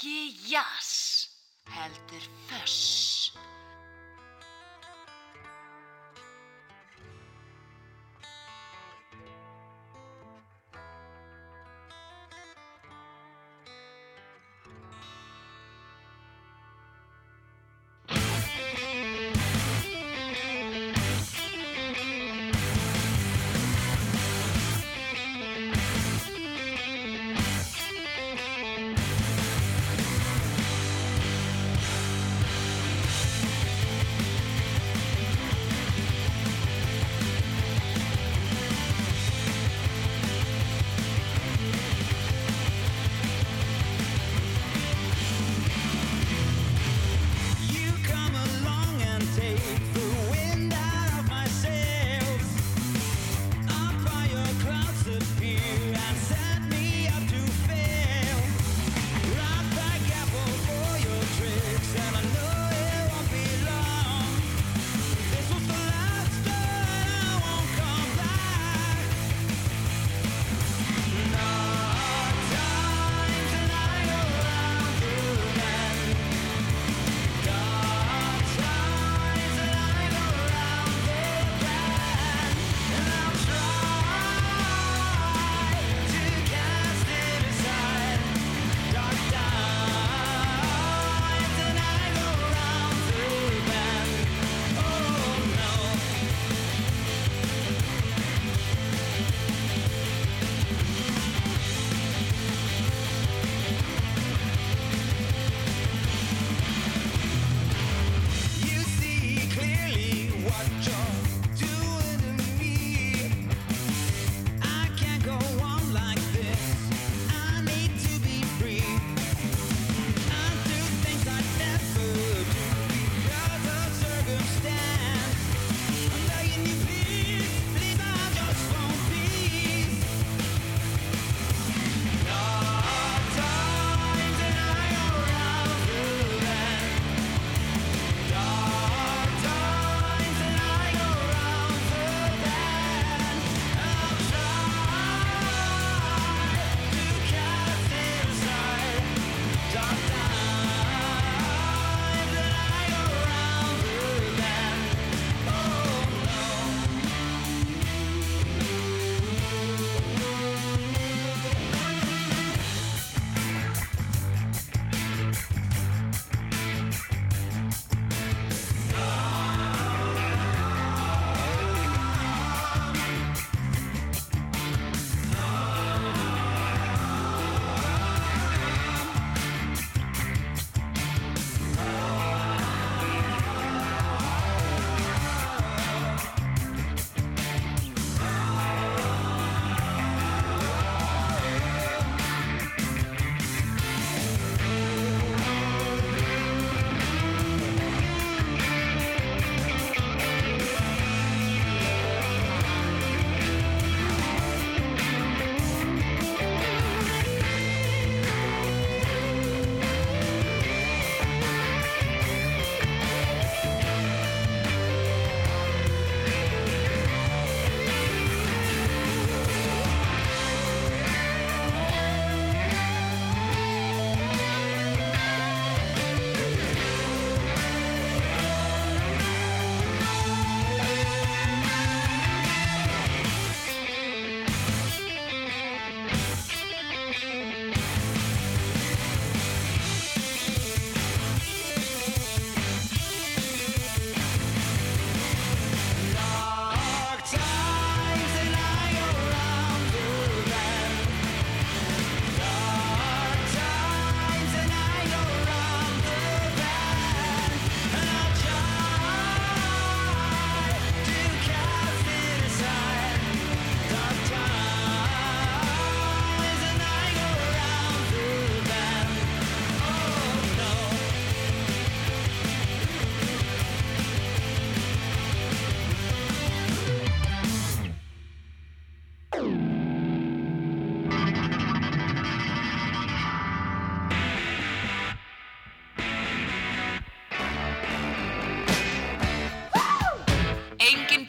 Ekki jazz, heldur föss.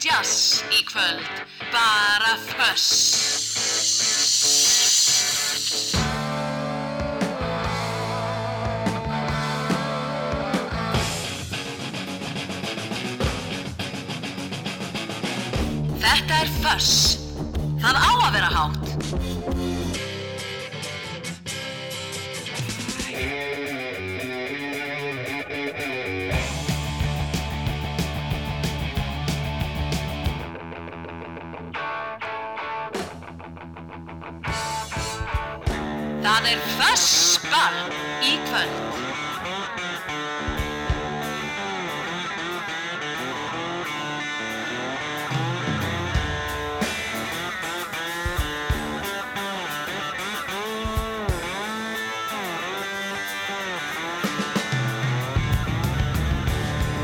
jazz í kvöld, bara þöss. Þetta er þöss. Það á að vera hátt. Fössball í kvöld.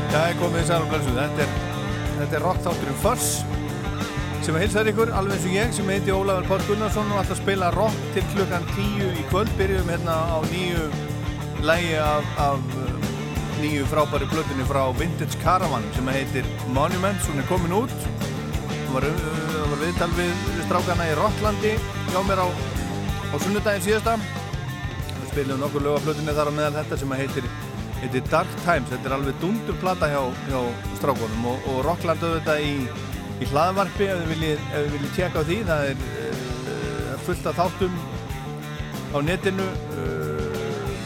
Það er komið sæl og blessu. Þetta er, er rockþátturinn Fuss sem að hilsaður ykkur, alveg eins og ég sem heiti Ólafur Páll Gunnarsson og að spila rock til klukkan 10 í kvöld. Byrjum hérna á nýju lægi af, af uh, nýju frábæri blötunni frá Vintage Caravan sem heitir Monuments. Hún er komin út. Það var, það var viðtal við strákana í Rocklandi hjá mér á, á sunnudaginn síðasta. Við spilum nokkur lög af blötunni þar á meðal þetta sem heitir Þetta er Dark Times, þetta er alveg dundur plata hjá, hjá strákonum og, og Rockland auðvitað í, í hlaðvarpi ef þið viljið, þið viljið tjekka á því það er uh, fullt af þáttum á netinu uh,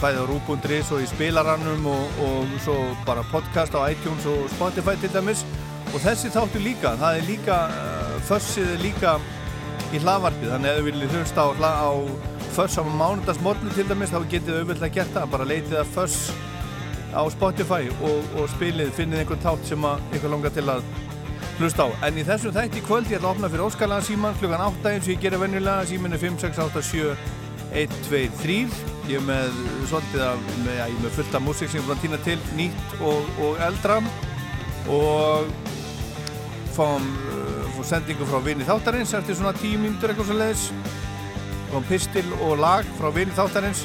bæði á Rú.is og í spilarannum og, og svo bara podcast á iTunes og Spotify til dæmis. Og þessi þáttu líka, það er líka uh, fössið er líka í hlaðvarpið, þannig ef þið viljið hlusta á, á Föss á mánudagsmorgnu til dæmis þá getið auðvitað gert það, bara leitið að Föss á Spotify og, og spilið, finnið einhvern þátt sem að ykkur langar til að hlusta á. En í þessum þætti kvöld ég ætla að opna fyrir Óskalan síman klukkan 8 eins og ég gerir venjulega, símin er 5, 6, 8, 7, 1, 2, 3. Ég er með svolítið af, með, já, ég er með fullt af músík sem ég er búin að týna til, nýtt og, og eldra. Og fáum, uh, fáum sendingu frá vini þáttarins eftir svona 10 mínútur eitthvað svo leiðis kom pistil og lag frá vini þáttarins.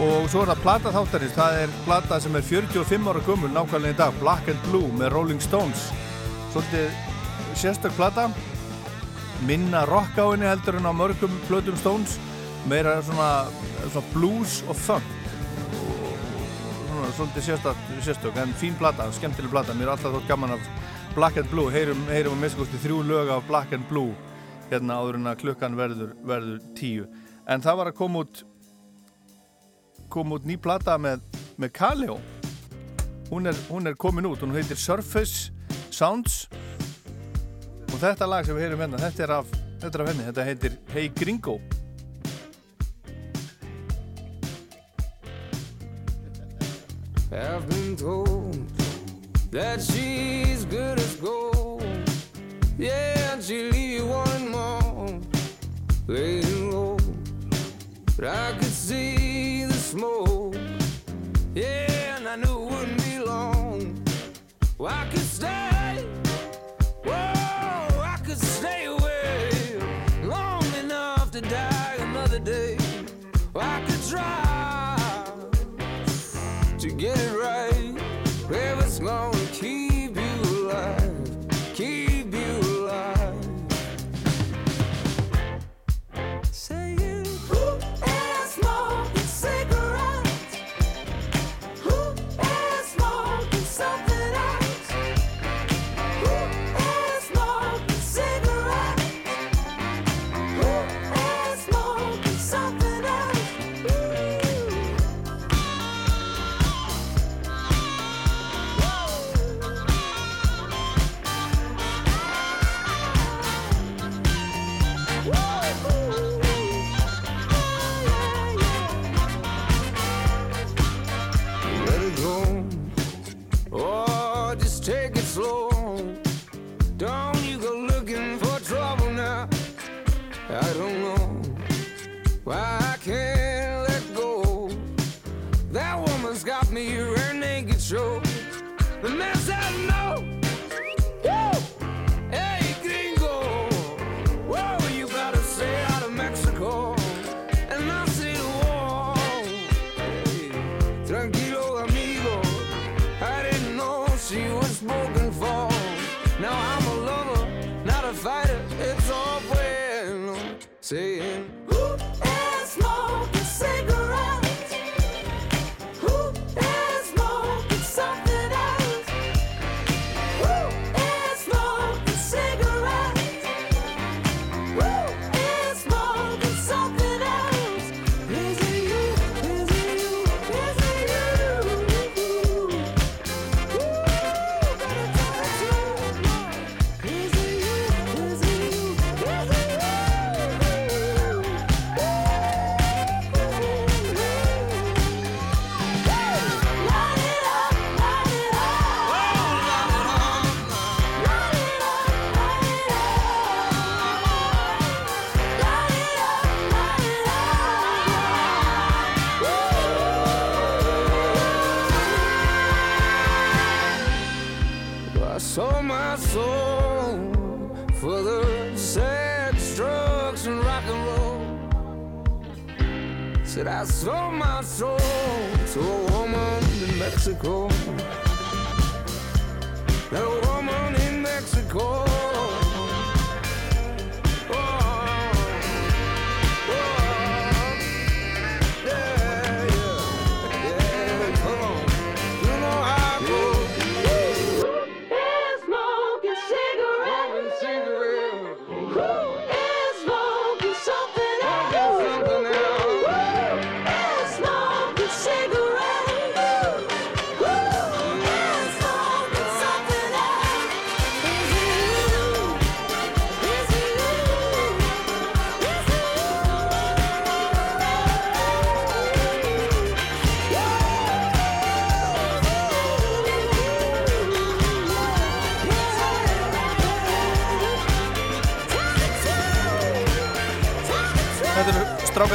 Og svo er það plata þáttarins. Það er plata sem er 45 ára gömul nákvæmlega í dag, Black and Blue með Rolling Stones svolítið sérstök plata. Minna rock á henni heldur en á mörgum plötum Stones. Meira svona, svona blues og funk. Svona, svolítið sérstök en fín plata, skemmtileg plata. Mér er alltaf þótt gaman af Black and Blue. Heyrum, heyrum að minnskosti þrjú lög af Black and Blue hérna áður en að klukkan verður, verður tíu. En það var að koma út koma út ný plata með, með Kaleo. Hún er, hún er komin út, hún heitir Surface Sounds og þetta lag sem við heyrum hérna þetta er af, þetta er af henni, þetta heitir Hey Gringo I've been told that she's good as gold. Yeah, and she'll leave you wanting more, laying low. But I could see the smoke. Yeah, and I knew it wouldn't be long. I could stay.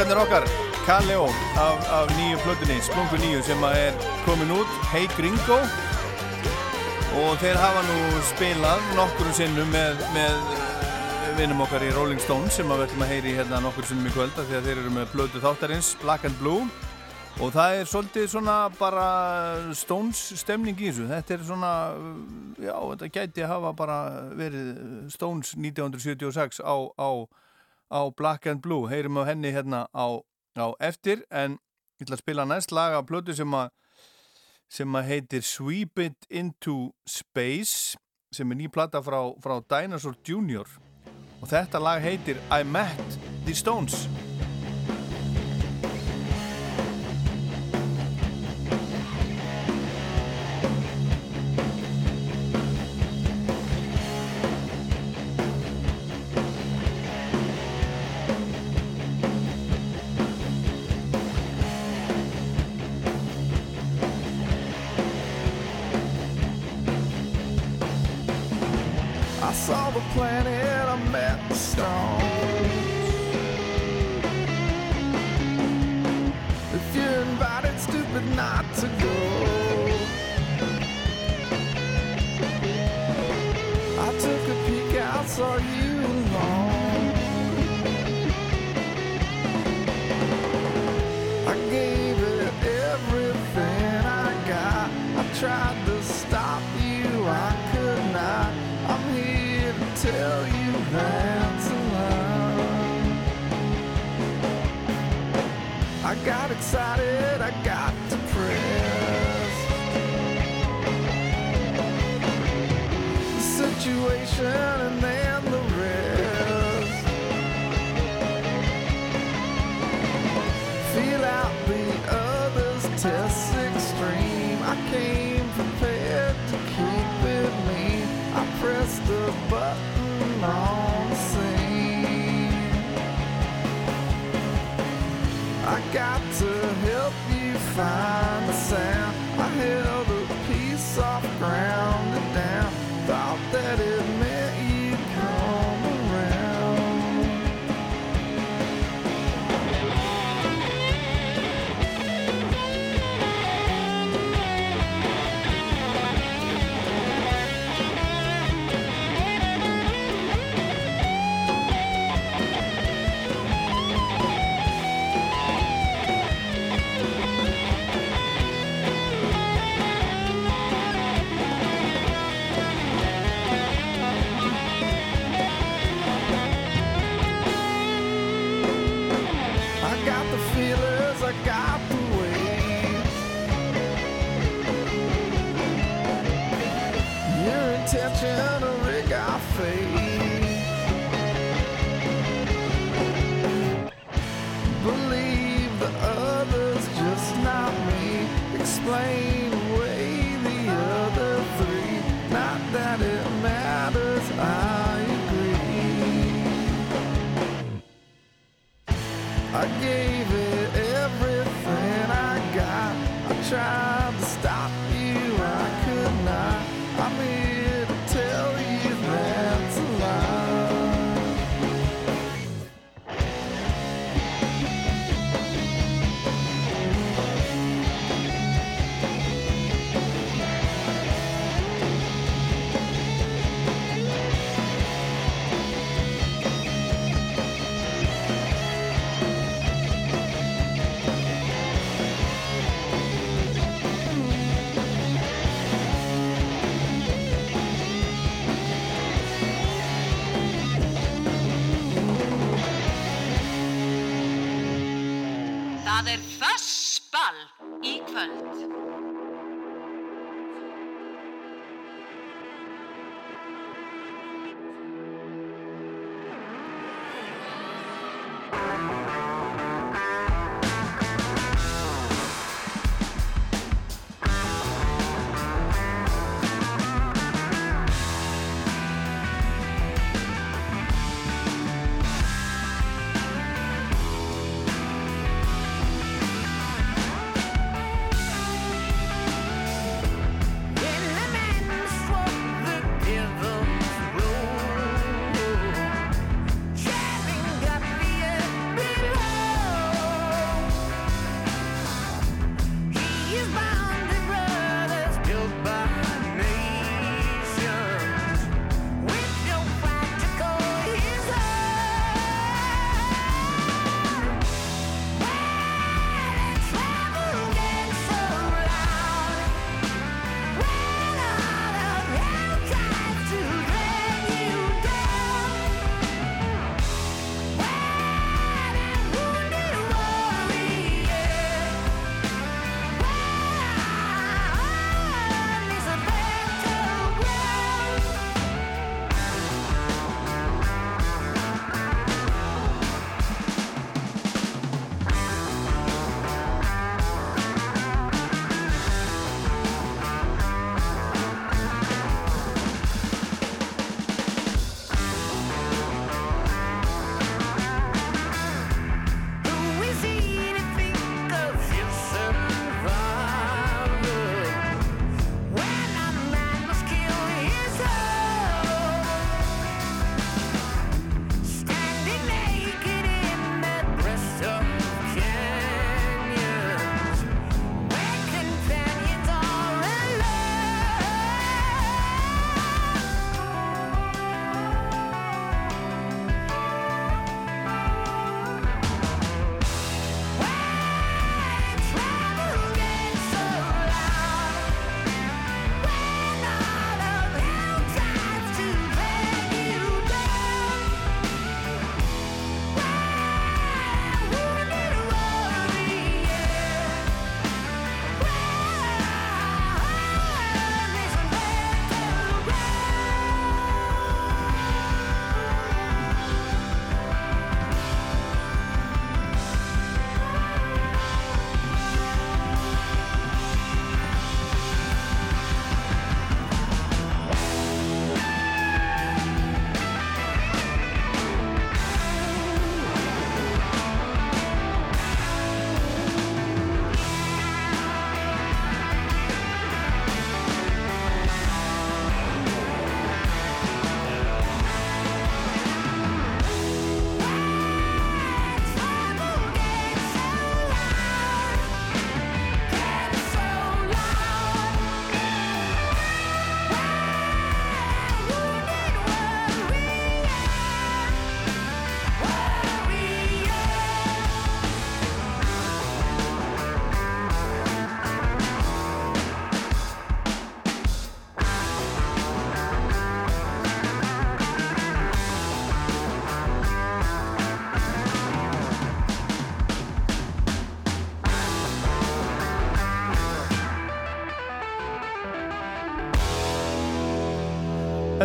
Strákarnir okkar, Kaleo af, af nýju plötunni, Splungu nýju sem að er komin út, Hey Gringo. Og þeir hafa nú spilað nokkru sinnum með, með eh, vinum okkar í Rolling Stones sem að við ætlum að heyri hérna nokkru sinnum í kvölda að þeir eru með plötu þáttarins, Black and Blue. Og það er svolítið svona bara Stones stemning í þessu. Þetta er svona, já þetta gæti hafa bara verið Stones 1976 á, á á Black and Blue, heyrim á henni hérna á, á eftir en ég ætla að spila næst lag af plötu sem að sem að heitir Sweep It Into Space sem er ný plata frá, frá Dinosaur Jr. og þetta lag heitir I Met The Stones that it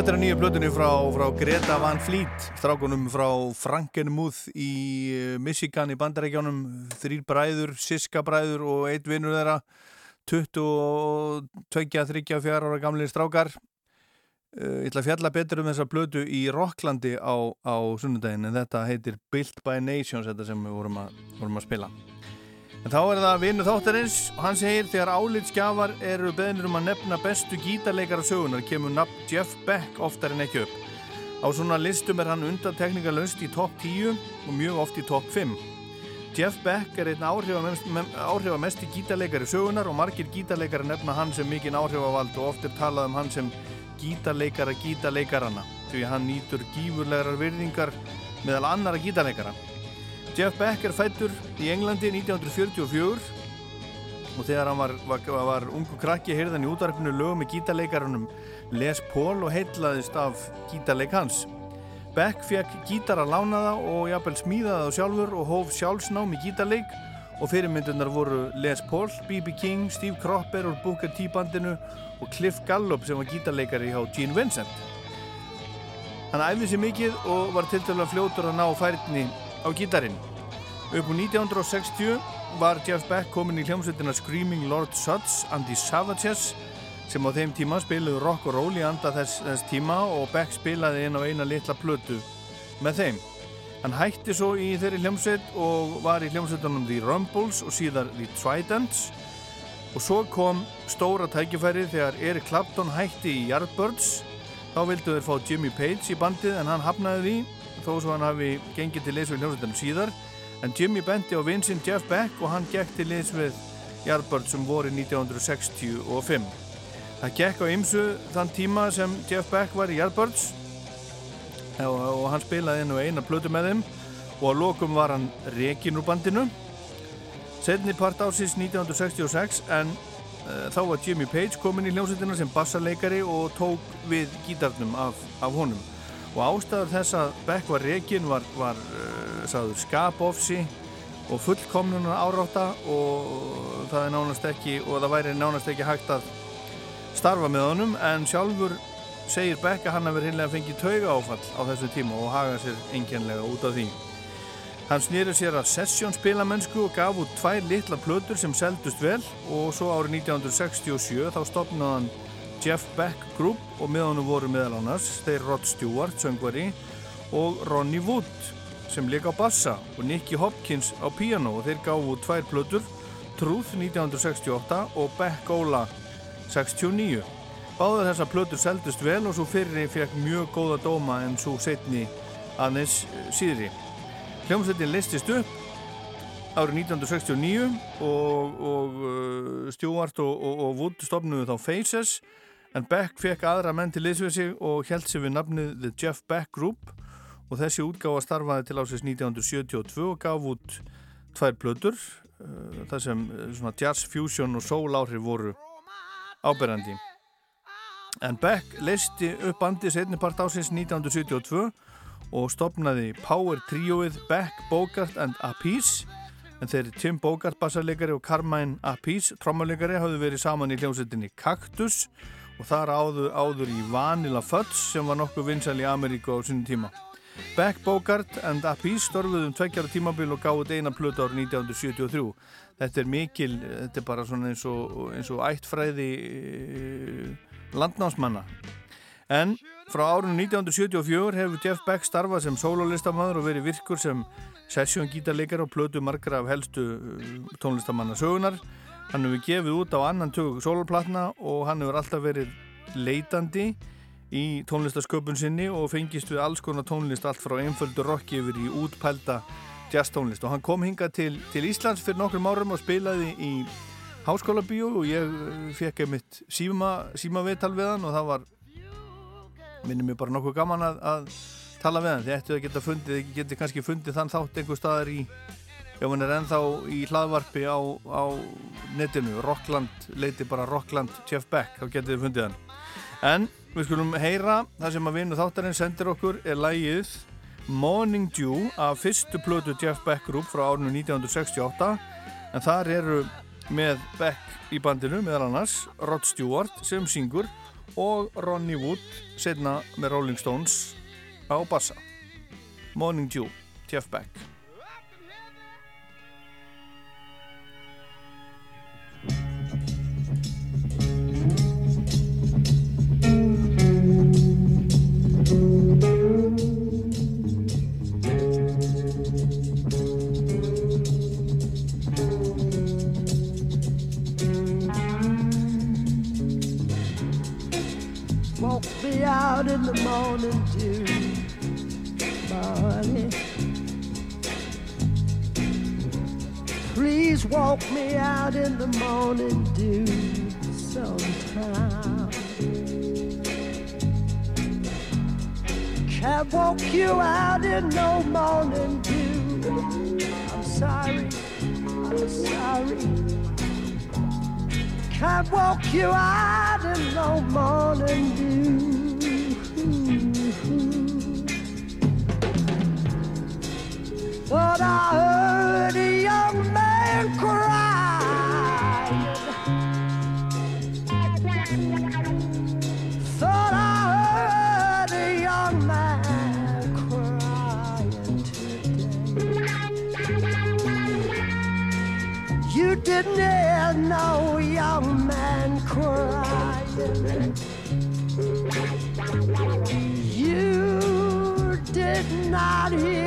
Þetta er að nýju blötunni frá, frá Greta Van Fleet, strákunum frá Frankenmuth í eh, Michigan í bandarækjánum, þrýr bræður, Siska bræður og eitt vinnur þeirra, 22, 34 ára gamlir strákar. Eh, Ég ætla að fjalla betur um þessa blötu í Rocklandi á, á sunnudaginn en þetta heitir Built by Nations, þetta sem við vorum að, vorum að spila. En þá er það vinnu þáttarins og hann segir þegar álitsgjafar eru beðnir um að nefna bestu gítarleikara sögunar kemur nafn Jeff Beck oftar en ekki upp. Á svona listum er hann undantekningalöst í topp 10 og mjög oft í topp 5. Jeff Beck er einn áhrifamest, áhrifamesti gítarleikari sögunar og margir gítarleikari nefna hann sem mikinn áhrifavald og oft er talað um hann sem gítarleikara gítarleikarana því hann nýtur gífurlegar virðingar meðal annara gítarleikara. Jeff Beck er fættur í Englandi 1944 og þegar hann var, var, var ungu krakki heyrðan í útvarpinu lögum með gítarleikarunum Les Paul og heitlaðist af gítarleik hans. Beck fekk gítara lánaða og jafnvel smíðaða þá sjálfur og hóf sjálfsnám í gítarleik og fyrirmyndunar voru Les Paul, B.B. King, Steve Cropper úr Booker T bandinu og Cliff Gallup sem var gítarleikari hjá Gene Vincent. Hann æfði sér mikið og var til dæla fljótur að ná færni á gítarinn. Upp úr 1960 var Jeff Beck komin í hljómsveitina Screaming Lord Suds and the Savages sem á þeim tíma spiluðu rock og roll í anda þess, þess tíma og Beck spilaði inn á eina litla plötu með þeim. Hann hætti svo í þeirri hljómsveit og var í hljómsveitunum The Rumbles og síðar The Tridents og svo kom stóra tækifæri þegar Eric Clapton hætti í Yardbirds þá vildu þeir fá Jimmy Page í bandið en hann hafnaði því þó svo hann hafi gengið til leys við hljómsveitunum síðar en Jimmy benti á vinsinn Jeff Beck og hann gekk til leys við Yardbirds um voru 1965 Það gekk á ymsu þann tíma sem Jeff Beck var í Yardbirds og, og hann spilaði inn og eina plötu með þeim og á lokum var hann rekin úr bandinu. Setni part ásins 1966 en uh, þá var Jimmy Page komin í hljómsveitina sem bassarleikari og tók við gítarnum af, af honum og ástæður þess að Beck var rekin var, var uh, sagður skapofsi og fullkomnunar árátta og það er nánast ekki og það væri nánast ekki hægt að starfa með honum en sjálfur segir Beck að hann hafi reynlega fengið tauga áfall á þessu tíma og haga sér enginlega út af því. Hann snýri sér að sessjónspilamennsku og gaf út tvær litla plötur sem seldust vel og svo árið 1967 þá stopnaði hann Jeff Beck Group og með honum voru meðal annars þeir Rod Stewart, söngvari og Ronnie Wood sem leik á bassa og Nicky Hopkins á piano og þeir út tvær plötur Truth 1968 og Beck Ola 69. Báðar þessar plötur seldust vel og svo fyrri fekk mjög góða dóma en svo setni aðeins síðri. Hljómsveitin listist upp árið 1969 og, og uh, Stewart og, og, og Wood stopnuðu þá Faces en Beck fekk aðra menn til liðsvið sig og held sig við nafnið The Jeff Beck Group. Og þessi útgáfa starfaði til ásins 1972 og gaf út tvær plötur uh, þar sem uh, svona jazz fusion og soul áhrif voru áberandi. En Beck leisti upp bandi setnipart ásins 1972 og stopnaði Power Trioið Beck, Bogart and Appice en þeir Tim Bogart bassarleikari og Carmine Appice trommarleikari hafðu verið saman í hljómsettinni Cactus. og þar áður, áður í Vanilla Fudge sem var nokkuð vinsæl í Ameríku á sínum tíma. Beck, Bogart and Appice storfuðum tveggjara tímabil og gáði eina plötu árið 1973. Þetta er mikil, þetta er bara svona eins og, eins og ættfræði e, landnámsmanna. En frá árunum 1974 hefur Jeff Beck starfað sem sólólistamæður og verið virkur sem sessjóngítarleikar og plötu margra af helstu tónlistamanna sögunar. Hann hefur gefið út á annan tög sólóplatna og hann hefur alltaf verið leitandi í tónlistasköpun sinni og fengist við alls konar tónlist allt frá einföldu rocki yfir í útpælda jazz tónlist og hann kom hinga til, til Íslands fyrir nokkrum árum og spilaði í háskóla bíó og ég fekk einmitt síma, síma viðtal við hann og það var minnum ég bara nokkuð gaman að, að tala við hann. Þið ættu að geta fundið, þið geti kannski fundið þann þátt einhver staðar í ef hann er ennþá í hlaðvarpi á, á netinu, Rockland leiti bara Rockland Jeff Beck þá getið þið fundið hann. En við skulum heyra það sem að vinnu þáttarinn sendir okkur er lægið Morning Dew af fyrstu plötu Jeff Beck Group frá árinu 1968 en þar eru með Beck í bandinu meðal annars Rod Stewart sem syngur og Ronnie Wood setna með Rolling Stones á bassa. Morning Dew, Jeff Beck out in the morning dew. Please walk me out in the morning dew sometime. Can't walk you out in no morning dew. I'm sorry, I'm sorry. Can't walk you out in no morning dew. But I heard a young man didn't know young man cry? You did not hear.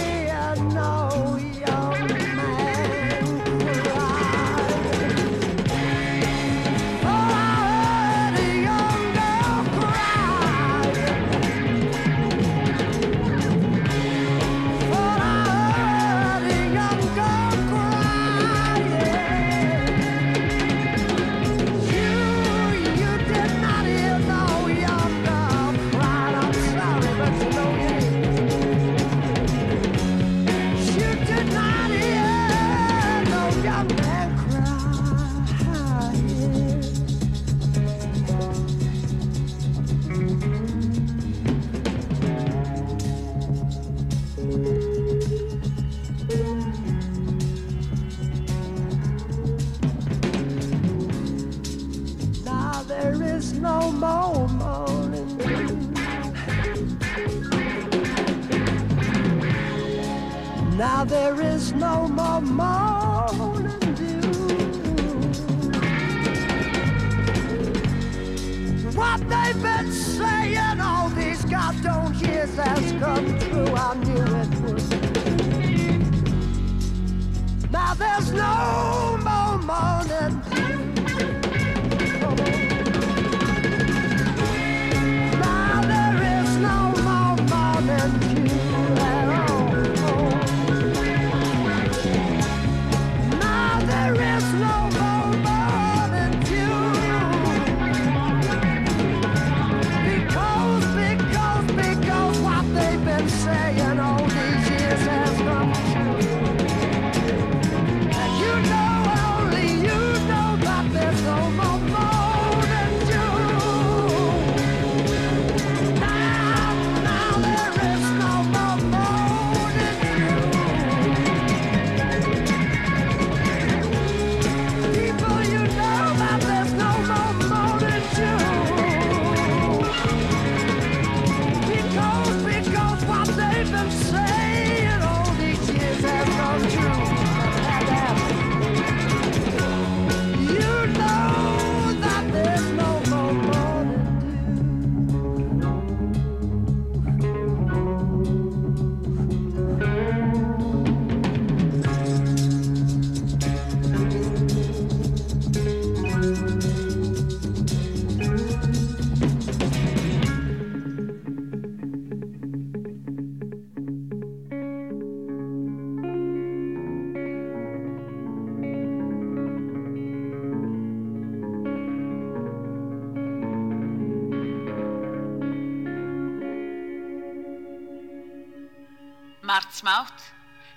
smátt,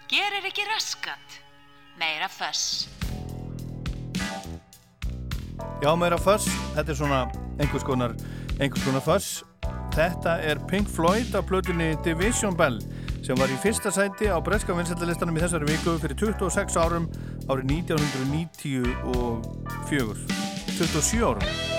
gerir ekki raskat, meira föss. Já, meira föss, þetta er svona einhvers konar, einhvers konar föss. Þetta er Pink Floyd af plötunni Division Bell sem var í fyrsta sæti á breska vinsættalistanum í þessari viku fyrir 26 árum árið 1994. 27 árum.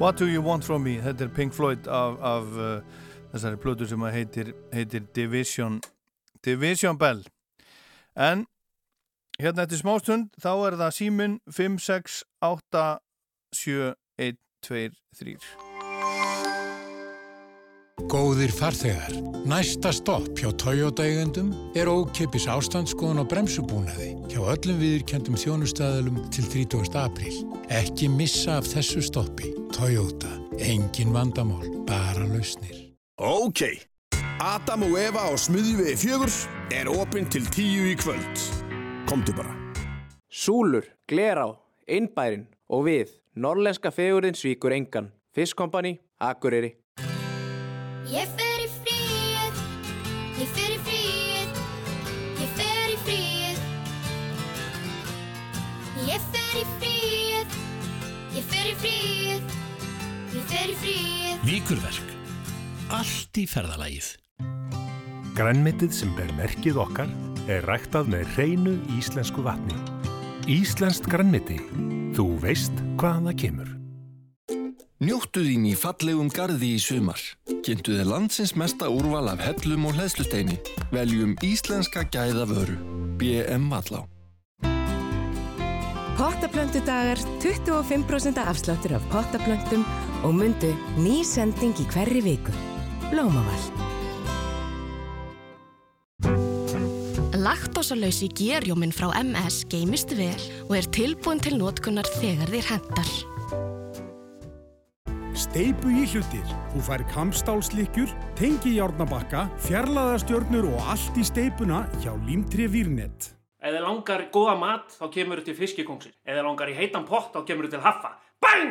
What Do You Want From Me? Þetta er Pink Floyd af, af uh, þessari plötu sem heitir, heitir Division Division Bell. En hérna eftir smástund þá er það símin 5, 6, 8 7, 1, 2, 3 Góðir farþegar, næsta stopp hjá Toyota eigendum er ókipis ástandskoðun og bremsubúnaði hjá öllum viðurkjöndum þjónustæðalum til 30. apríl. Ekki missa af þessu stoppi. Toyota, engin vandamál, bara lausnir. Ok, Adam og Eva á smuðjuvegi fjögur er opinn til tíu í kvöld. Komdu bara. Súlur, Glerá, Innbærin og við, norlenska fegurðin svíkur engan. Fiskkompani, Akureyri. Ég fer í fríið, ég fer í fríið, ég fer í fríið. Ég fer í fríið, ég fer í fríið, ég fer í fríið. Víkurverk. Allt í ferðalagið. Grænmetið sem ber merkið okkar er ræktað með hreinu íslensku vatni. Íslenskt grænmeti. Þú veist hvaðan það kemur. Njóttu þín í fallegum gardi í sumar. Kynntu þið landsins mesta úrval af hellum og hlæðslusteini. Veljum íslenska gæða vöru. BM Vallá. Pottaplöntudagar, 25% afsláttur af pottaplöntum og mundu ný sending í hverri viku. Blómavall. Laktósalausi gerjóminn frá MS geymist vel og er tilbúin til notkunnar þegar þér hendar. Steipu í hlutir. Þú fær kampstálslikkjur, tengi járnabakka, fjarlæðastjörnur og allt í steipuna hjá Límtri Vírnet. Ef þið langar góða mat, þá kemur þið til fiskikóngsins. Ef þið langar í heitan pott, þá kemur þið til haffa. Bang!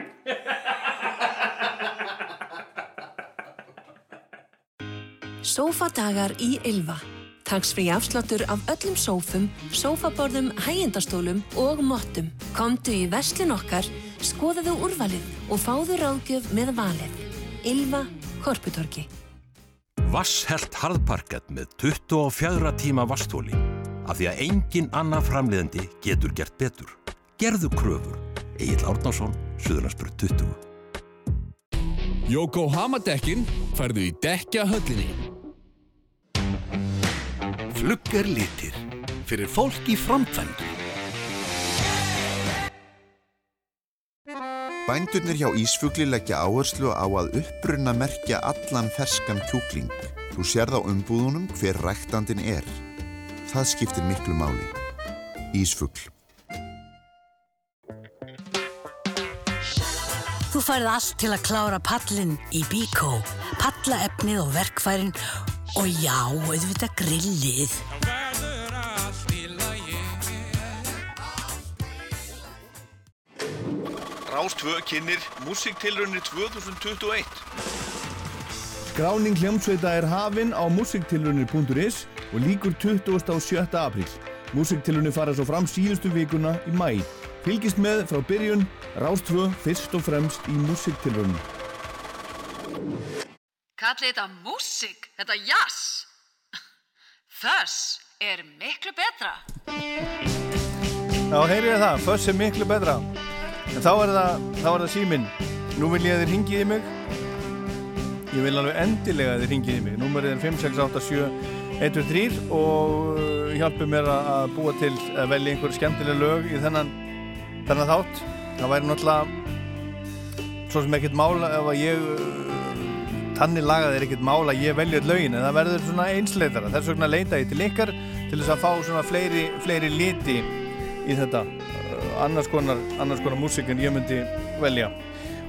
Sófadagar í Ylva. Tagsfrí afsláttur af öllum sófum, sófaborðum, hægindastólum og mottum. Komdu í veslin okkar, skoðaðu úrvalið og fáðu ráðgjöf með valið. Ylva Korputorki. Vasshelt harðparkett með 24 tíma vastóli. Af því að engin annar framleiðandi getur gert betur. Gerðu kröfur. Egil Árnásson, Suðurlandsbjörn 20. Yokohama-dekkin færðu í dekja höllinni. Flugger litir. Fyrir fólk í framkvæmdu. Bændurnir hjá Ísfugli leggja áherslu á að upprunna merkja allan ferskan kjúkling. Þú sérð á umbúðunum hver ræktandin er. Það skiptir miklu máli. Ísfugl. Þú færð allt til að klára pallin í Bíkó. Pallaefnið og verkfærin og já, auðvitað grillið. Rástvö kynir Músiktilraunir 2021 Skráning hljómsveita er hafin á musiktilraunir.is og líkur 27. apríl. Músiktilraunir fara svo fram síðustu vikuna í mæ. Fylgist með frá byrjun, Rástvö fyrst og fremst í musiktilraunir. Kallið þetta músík, þetta jazz. Þess er miklu betra. Já, heyrið það, föss er miklu betra. En þá er það, þá er það síminn. Nú vil ég að þið ringið í mig. Ég vil alveg endilega að þið ringið í mig. Númerið er 5687123 og uh, hjálpið mér að búa til að velja einhver skemmtileg lög í þennan, þennan þátt. Það væri náttúrulega svo sem ekkert mála ef að ég tannig lagað er ekkert mála ég velja lögin en það verður svona einsleitara. Þess vegna leita ég til ykkar til þess að fá svona fleiri, fleiri liti í þetta uh, annars konar, annars konar músík en ég myndi velja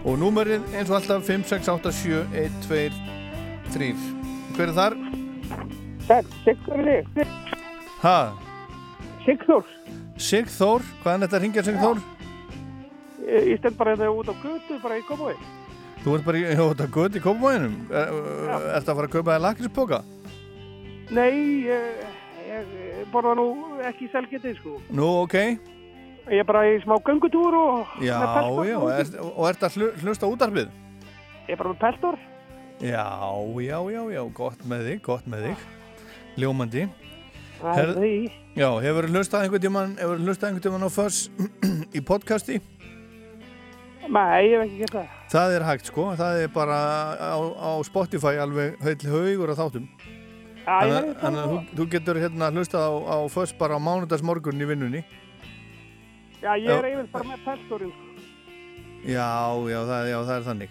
og númerið eins og alltaf 5, 6, 8, 7, 1, 2, 3 hver er þar? Sigþór Hæ? Sigþór Sigþór, hvaðan þetta ringja Sigþór? Ég, stend bara þetta út á götu bara í Kópaví Þú ert bara í, þetta gutt í kópamóinum er, Ertu að fara að kaupa þér lakríspoka? Nei, ég, ég borða nú ekki selgetið sko Nú, ok Ég er bara í smá göngutúr og Já, já, er, og ert að hlu, hlusta útarpið? Ég er bara með peltor Já, já, já, já, gott með þig, gott með þig Ljómandi Það er því. Já, hefur hlustað einhvern tímann hefur hlustað einhvern tímann á Fuss í podcasti? Nei, ég hef ekki gert það. Það er hægt sko, það er bara á, á Spotify alveg heil haugur af þáttum. Já, ég Þannig veit að- þannig að þú, þú getur hérna hlustað á, á först bara á mánudagsmorgun í vinnunni. Já, ég er eiginlega bara með pestorinn. Já, já, það, já, það er þannig.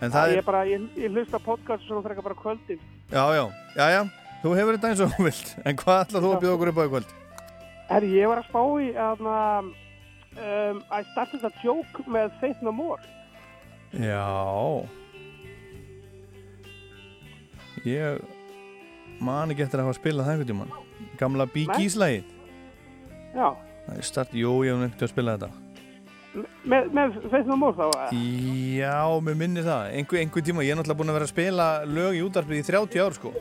En Það það ég er, bara, ég, ég hlusta podcast svona frekar bara kvöldin. já, já, já, já, þú hefur þetta eins og vilt. En hvað ætlað þú að bjóða okkur upp á í kvöld? Herri, ég var að spá í að um, I started a joke með Faith No More. Já. Ég man ekki eftir að hafa spilað það einhvern tímann. Gamla lagið. Já, er start, jú, ég hef nefnt að spila þetta. með, með Faith No More þá. Já, mér minni það. Einhver, einhver tíma, ég er náttúrulega búin að vera að spila lög í útarpið í 30 ár, sko.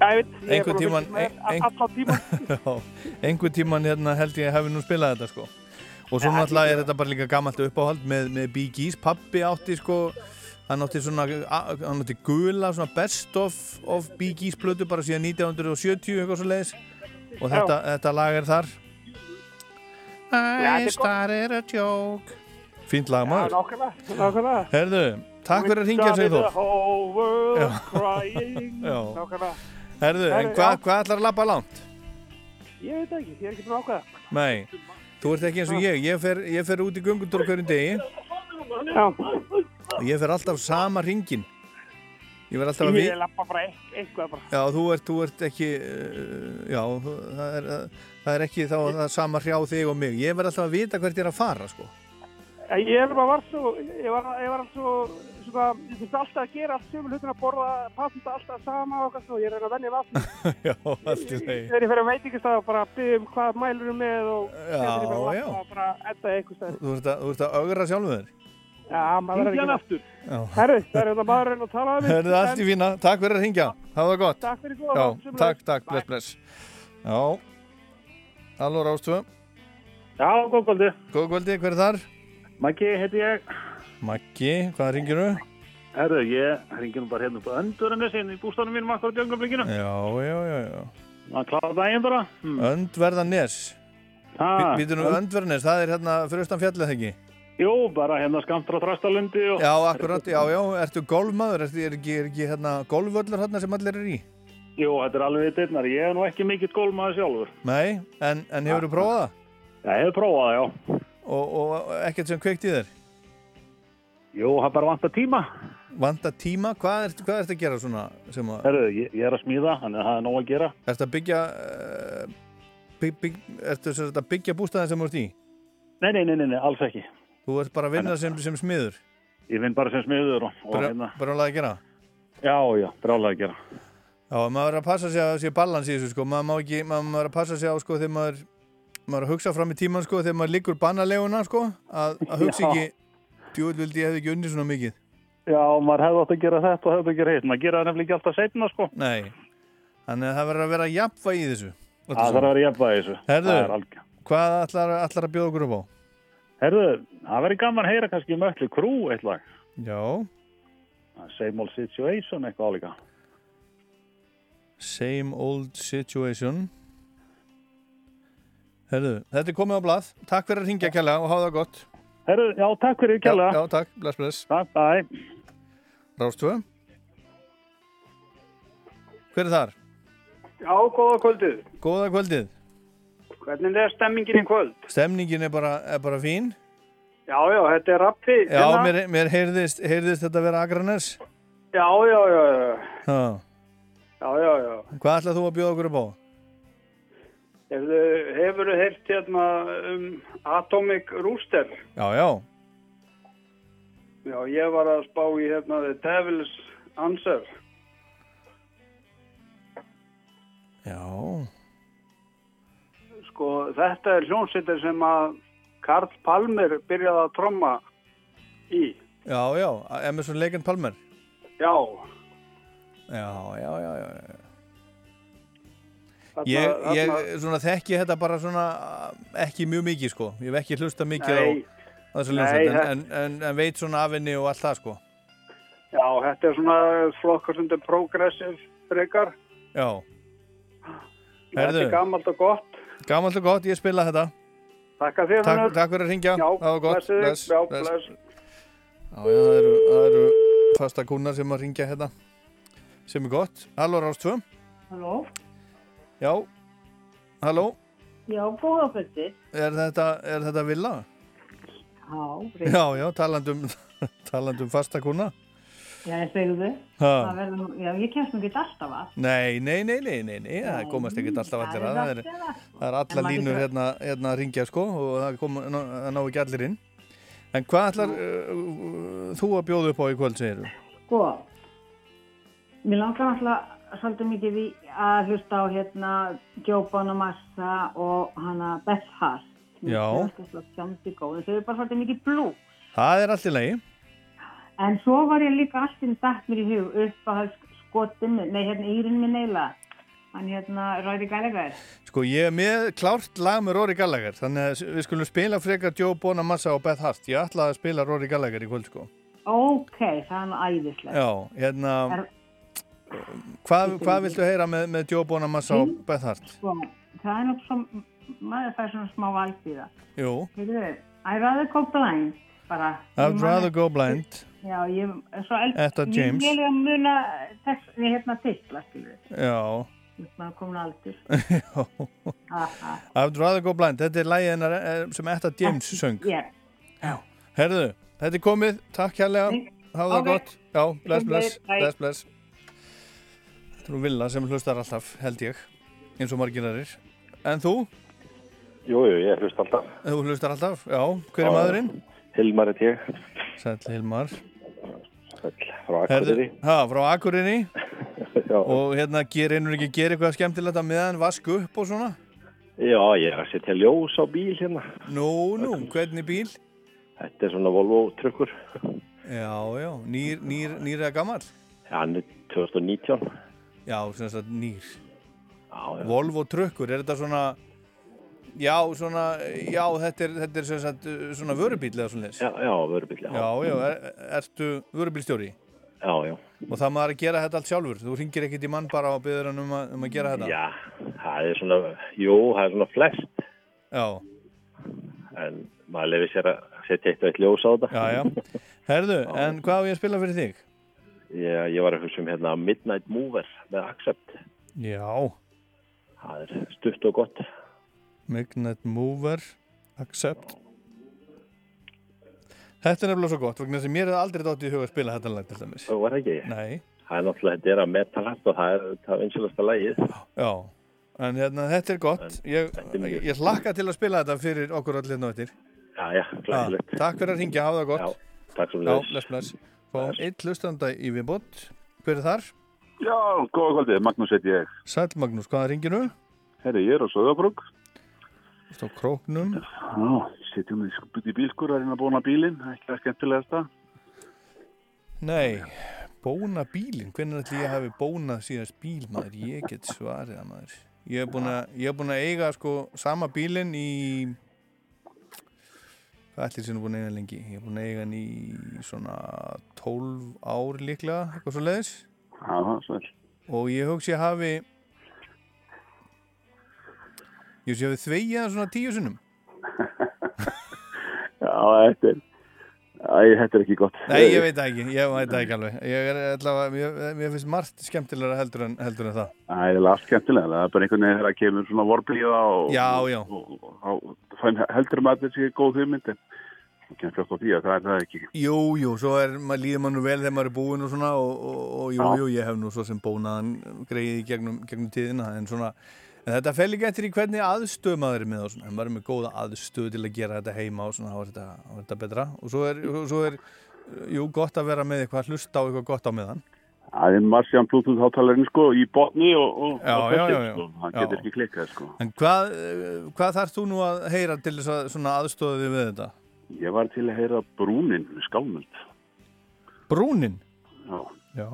Já, ég veit, ég er Einhver búin að tíman, fylgjast með ein, allan tíman. Já, einhver tíman hérna held ég að hefði nú spilað þetta, sko. Og svo náttúrulega er þetta bara líka gammalt uppáhald með, með Bee Gees. Pappi átti, sko, hann átti svona, hann átti gula, svona best of, of Bee Gees plötu bara síðan 1970, eitthvað svo leiðis. Og þetta, þetta lag er þar. I started a joke. Fínt lag, maður. nákvæmlega. Herðu, takk fyrir að ringja, started þú. Herðu, en hvað hva ætlar að labba langt? Ég veit ekki, ég er ekki að ákvæða. Nei, þú ert ekki eins og ég. Ég fer, ég fer út í göngundór hverjum degi Já, og ég fer alltaf sama ringin. Ég verð alltaf að ég við... lappa bara eit- eitthvað bara. Já, þú ert, þú ert ekki... Uh, já, það er, það er ekki þá það sama hrjá þig og mig. Ég verð alltaf að vita hvert ég er að fara, sko. Ég er bara var svo, ég var, ég var svo, svona, ég finnst alltaf að gera allt sömu hlutin að borða, passa alltaf sama og eitthvað svona, ég er að reyna að venja vatn. já, allt í lagi. Þegar ég fer að veitingastað og bara byggja um hvað mælur er með og Já, þegar ég fer að vatna og bara etta eitthvað stæð. Þú ert að, þú ert að augra sjálfum þér. Já, maður er ekki. Já. Herru, það er þetta maðurinn að tala um mig. Herðu, allt í fína. Takk fyrir að ringja. Hafa það gott. Takk fyrir góða Já, takk, takk, bless, bless. Já. Halló, Rástvö. Já, góð kvöldi. Góð kvöldi, hver er þar? Maggi heiti ég. Maggi, hvað ringir þú? Herru, ég ringi nú bara hérna upp á Öndverðanessin í bústanum mínum akkurat í öngumblíkinu. Já, já, já, já. Það klára daginn bara. Hmm. Öndverðanes. Ha, Býtu nú Önd- Öndverðanes, það er hérna fyrir austan fjallið ekki? Jú, bara hérna skamtur á Þrastalundi og... Já, akkurat, já, já. Ertu golfmaður? Ertu, er ekki, er ekki hérna golfvöllur hérna sem allir er í? Jú, þetta er alveg eitt einnar. Ég er nú ekki mikill gólmaður sjálfur. Nei, en, en hefur þú prófað það? Já, ég hef prófað það, já. Og, og ekkert sem kveikt í þér? Jú, það bara vantar tíma. Vanta tíma? Hvað hvað ertu að gera svona að... Herru, ég, ég er að smíða, þannig að það er nóg að gera. Ertu að byggja... Uh, bygg, bygg, sagt að byggja bústæðin sem þú ert í? Nei, nei, nei, nei, nei, alls ekki. Þú ert bara að vinna sem, sem smiður? Ég vinn bara sem smiður hérna. alveg að gera? Já, já, brálega að gera. Já, maður er að passa sig að sé balans í þessu sko, maður er að passa sig á sko þegar maður, maður að hugsa fram í tíman sko þegar maður liggur bannaleguna sko, að, að hugsa Já. ekki, djúvel vildi ég hef ekki unni svona mikið. Já, maður hefði átt að gera þetta og hefði gera hitt. Maður gera það nefnilega ekki alltaf setna, sko. Nei, þannig að það verður að vera jafnvæg í þessu. Það þarf að vera jafnvæg í þessu. Herðu, er hvað ætlar, ætlar að bjóða okkur upp á? Herðu, það verður gaman að heyra kannski mötli krú eitt lag. Já, Same old situation, eitthvað álíka. same old situation. Herðu, þetta er komið á blað. Takk fyrir að ringja kjalla og hafa það gott. Herðu, já, takk fyrir kjalla. Já, já, takk, bless, bless. Takk, bæ. Rástvö. Hver er þar? Já, góða kvöldið. Góða kvöldið. Hvernig er stemmingin í kvöld? Stemningin er bara, er bara fín. Já, já, þetta er rappi. Já, mér, mér heyrðist, heyrðist þetta vera Akranes. Já, já, já, já, Já. já, já, já. Hvað ætlað þú að bjóða okkur upp á? Hefur þú heyrt hérna um Atomic Rooster? Já, já. Já, ég var að spá í hérna The Devil's Answer. Já. Sko, þetta er hljónsveitir sem að Karl Palmer byrjaði að tromma í. Já, já. Emerson Legend Palmer. Já, Já, já, já, já. já. Þarna- Ég, ég svona, þekki þetta bara svona ekki mjög mikið sko. Ég hef ekki hlusta mikið Nei. á þessu Nei, hljómsveit en, en, en, en veit svona af henni og allt það sko. já, þetta er svona flokkar er progressive frekar. Já. Þetta er gammalt og gott. Gammalt og gott, ég spila þetta. Takk fyrir Takk, Finnur. takk fyrir að ringja. Já, það var gott. Bless, já, bless. bless. Já, já, það eru, það eru fasta kúnar sem að ringja hérna. Sem er gott. Halló, Rástvö. Halló? Já. Halló. Já, góða fyrsti. Er þetta, er þetta villa? Já, reynd. Já, já, talandum, talandum fasta kuna. Já, ég segðu nú, já, ég kemst nú ekki alltaf að. Nei, nei, nei, nei, nei, nei, það komast ekkert alltaf allir að. Það er, það er alla línur getur- hérna, hérna að ringja sko og það, kom, ná, það ná ekki allir inn. En hvað ætlar uh, þú að bjóða upp á í kvöld, segir þú? Sko, mér langar alltaf svolítið mikið í að hlusta á hérna Joe Bonamassa og hana Beth Hart. Já. Það er bara svolítið mikið blú. Það er allir lagi. En svo var ég líka alltaf dætt mér í hug upp að skotin, nei hérna Írin minn eiginlega. Hann hérna Ræði Gallagher. Sko, ég er með klárt lag með Rory Gallagher, þannig að við skulum spila frekar Joe Bonamassa og Beth Hart. Ég ætla að spila Rory Gallagher í kvöld, sko. Ok, það er nú æðislega. Já, hérna, hvað, hvað viltu heyra með, með Joe Bonamassa og Beth Hart? Sko, það er svo, maður fær svona smá valstíða. Jú, Heyrðu, I rather go blind, bara. I'd Ég rather go blind. Já, ég er svo eld... Etta James. Ég vil að muna þess, ég hérna titla, skilur. Já, Maður komin aldur. já. Aha. I'd rather go blind. Þetta er lagið hennar eh, sem Etta James söng. Yeah. Herðu, þetta er komið. Takk hérlega. Hafa það Ok. gott. Já, bless, bless, bless, bless. Nú Villa sem hlustar alltaf, held ég. Eins og margir aðrir. En þú? Jú, jú, ég hlust alltaf. Þú hlustar alltaf? Já. Hver er Já. maðurinn? Hilmar er ég. Sæll Hilmar. Sæll, frá Akureyri. Ha, frá Akureyri. Já. Og hérna, ger einhvern ekki að gera eitthvað skemmtilegt að meðan vasku upp og svona? Já, ég er að setja ljós á bíl hérna. Nú, nú, hvernig bíl? Þetta er svona Volvo trukkur. Já, já, nýr, nýr, nýr eða gammal? Hann er 2019. Já, sem sagt nýr. Já, já. Volvo trukkur, er þetta svona, já, svona, já, þetta er, þetta er sem sagt uh, svona vörubíl eða svona leys? Já, já, vörubíl, já. Já, já, er, ertu vörubílstjóri? Já, já. Og það maður að gera þetta allt sjálfur? Þú ringir ekkit í mann bara og byður hann um, um að gera þetta? Já, það er svona, jú, það er svona flest. Já. En maður lefið sér að setja eitt og eitt ljós á þetta. Já, já. Herðu, en hvað á ég að spila fyrir þig? Já, ég var að hugsa um hérna Midnight Mover með Accept. Já. Það er stutt og gott. Magnet Mover, Accept. Þetta er nefnilega svo gott, vegna sem mér er aldrei dótt í huga að spila þetta lag til dæmis. Það var ekki. Nei. Það er náttúrulega, þetta er að metalhætt og það er það vinsilasta lagið. Já, en hérna, þetta er gott. Ég, ég, ég hlakka til að spila þetta fyrir okkur allir náttúr. Já, já, glæsilegt. Takk fyrir að ringja, hafa það gott. Já, takk sem Já, leiðis. Fáum eitt hlustanda í viðbót. Hver er þar? Já, góða kvöldið, Magnús heiti ég. Sæl Magnús, hvaða ringir þú? Herri, ég er á Söðabrúk. Stá króknum. Já, setjum við sko í bílskur að reyna að bóna bílinn, ekki það skemmtilegast það. Nei, bóna bílinn. Hvernig ætli ég hafi bónað síðast bíl, maður? Ég get svarið það, maður. Að, ég hef búin að eiga sko sama bílinn í... Hvað ætli sem er búin að eiga lengi? Ég hef búin að eiga hann í svona 12 ár líklega, eitthvað svo leiðis. Er vel. Og ég hugsi að hafi... Ég hugsi að hafi þvegið hann svona tíu sinnum. Já, þetta er, æ, þetta er ekki gott. Nei, ég veit ekki, ég veit ekki alveg. Ég er allavega, mér, mér finnst margt skemmtilega heldur en, heldur en það. Það er allt skemmtilega, það er bara einhvern veginn þegar það kemur svona vorblíða og... Já, já. Og, og, og, heldur maður að þetta sé góð hugmynd, en það kemur fljótt á því að það er það ekki. Jú, jú, svo er, maður líður maður nú vel þegar maður er búinn og svona og, og, og jú, Já. jú, ég hef nú svo sem bónaðan greið í gegnum, gegnum tíðina en svona, en þetta fel ekki eftir í hvernig aðstöð maður er með og svona, ef maður er með góða aðstöð til að gera þetta heima og svona, þá er þetta, þetta betra og svo er, svo er, jú, gott að vera með eitthvað, hlusta á eitthvað gott á meðan. Það er marsjan Bluetooth hátalarinn sko í botni og, og, Já, og já, já, sko. Já. getur ekki klikkað sko. En hvað, hvað þarf þú nú að heyra til þess að svona aðstöðu þig við þetta? Ég var til að heyra brúnin, skálmöld. Brúnin? Já. Já.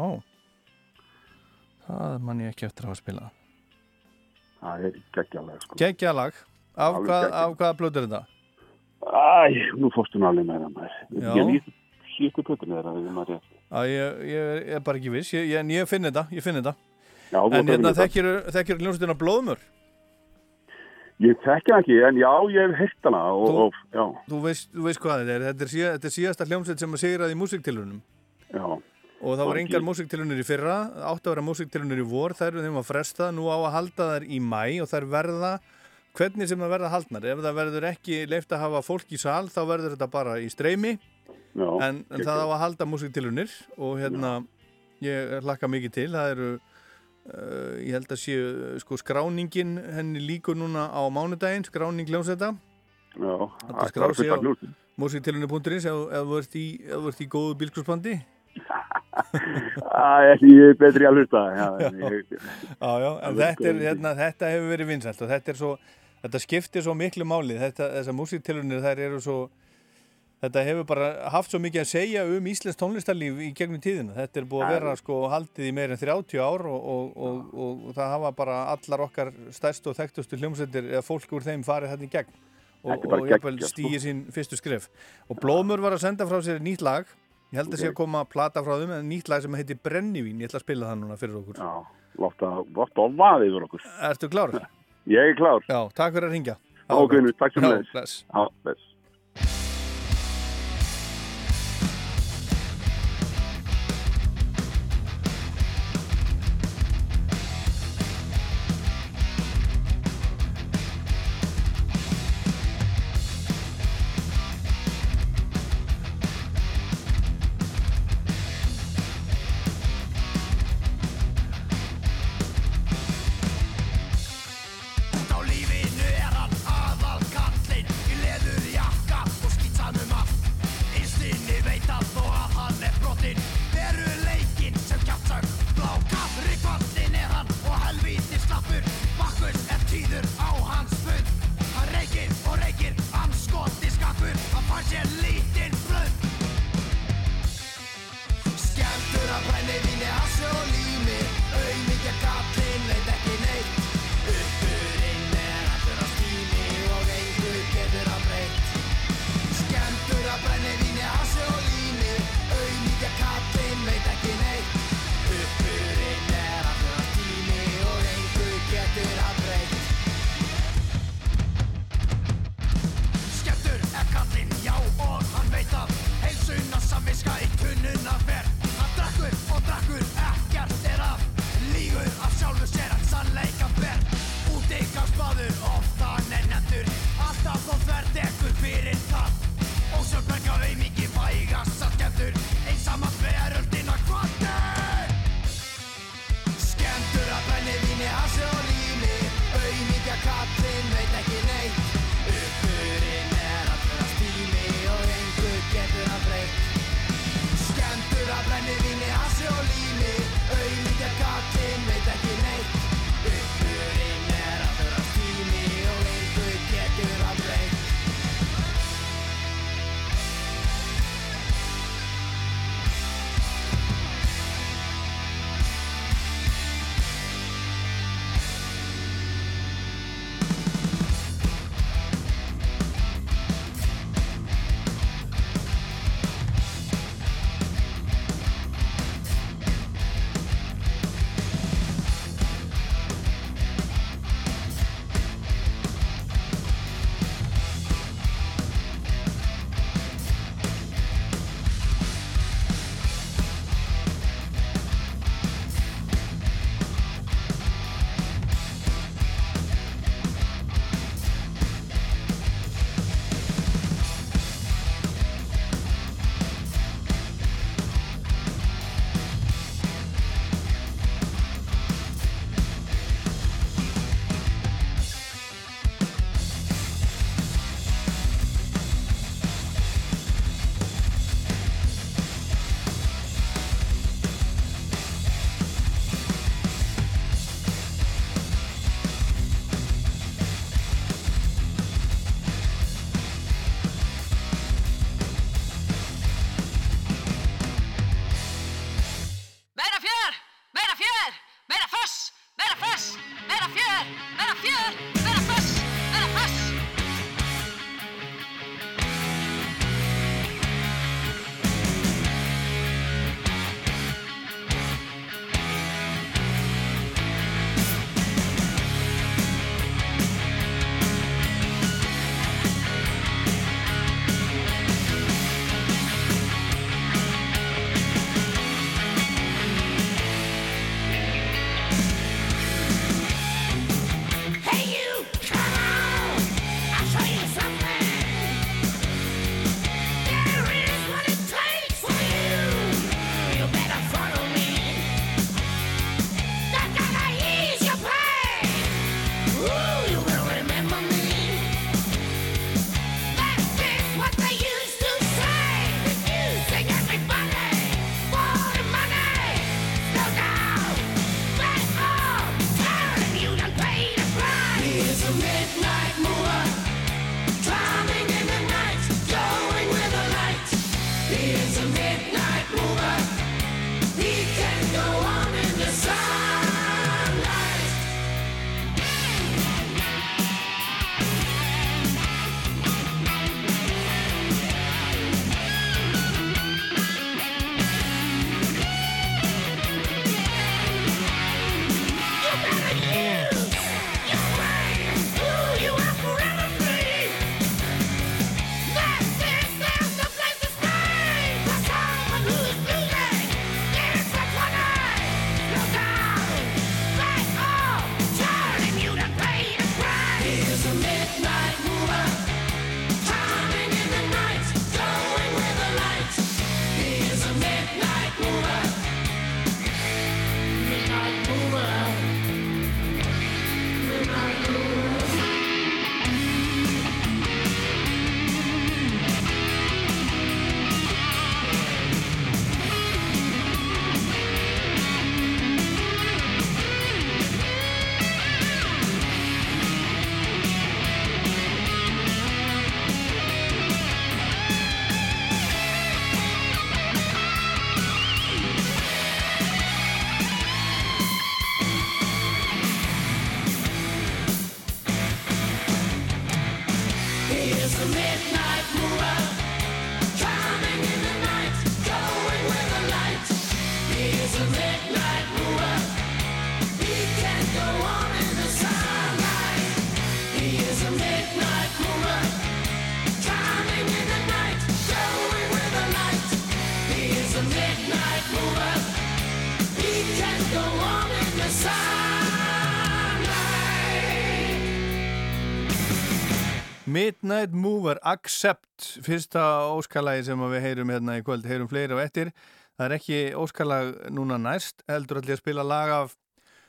Það man ég ekki eftir að hafa spilað. Það er geggjalega sko. Geggjalag. Af, hvað, af hvaða blöð er þetta? Æ, nú fórstu alveg með það. Ég síðustu plötunni þeirra ég, ég, er- bara ekki viss, ég, ég, en ég finn þetta, ég finn þetta. Já, en hérna þekkir hljómsveitina Blóðmör? Ég hana ekki, en já, ég hef heyrt hana og, Þú- og já, Þú veist, þú veist hvað þetta er, þetta er, síða, þetta er síðasta hljómsveit sem að sigraði í músiktilunum já. Og það Var engar músiktilunir í fyrra, átt að vera músiktilunir í vor, þær eru þeim að fresta, nú á að halda þær í mæ og þær verða, hvernig sem það verða haldnar, ef það verður ekki leift að hafa fólk í sal, þá verður þetta bara í streymi, já en, en það á að halda músiktilunir og hérna, ég hlakka mikið til, það eru, uh, ég held að séu, sko, skráningin henni líkur núna á mánudaginn, skráning hljómsveita, Já, Þetta það skrá bara sig fullt á músiktilunir.is ef, þú ert í, í góðu bílskursbandi. Ég er betri að hlusta. Þetta, er, hérna, þetta hefur verið vinsælt og þetta svo, þetta skiptir svo miklu máli, þetta, þessar músiktilunir þær eru svo, þetta hefur bara haft svo mikið að segja um Íslands tónlistarlíf í gegnum tíðina, þetta er búið að vera sko haldið í meir en 30 ár og, og, og, og, það hafa bara allar okkar stærstu og þekktustu hljómsveitir eða fólk úr þeim farið þetta í gegn. Og, sko. stíði sín fyrstu skref. Og Blómur var að senda frá sér nýtt lag ég held að sé að koma að plata frá þeim en nýtt lag sem heitir Brennivín, ég ætla að spila það núna fyrir okkur Já, láta, á vaði yfir okkur. Ertu klár? Ég er klár. Já, takk fyrir að ringja nú, takk sem Já, leðis. Midnight Mover Accept fyrsta óskalagi sem við heyrum hérna í kvöld, heyrum fleiri og ettir það er ekki óskalag núna næst heldur allir að spila lag af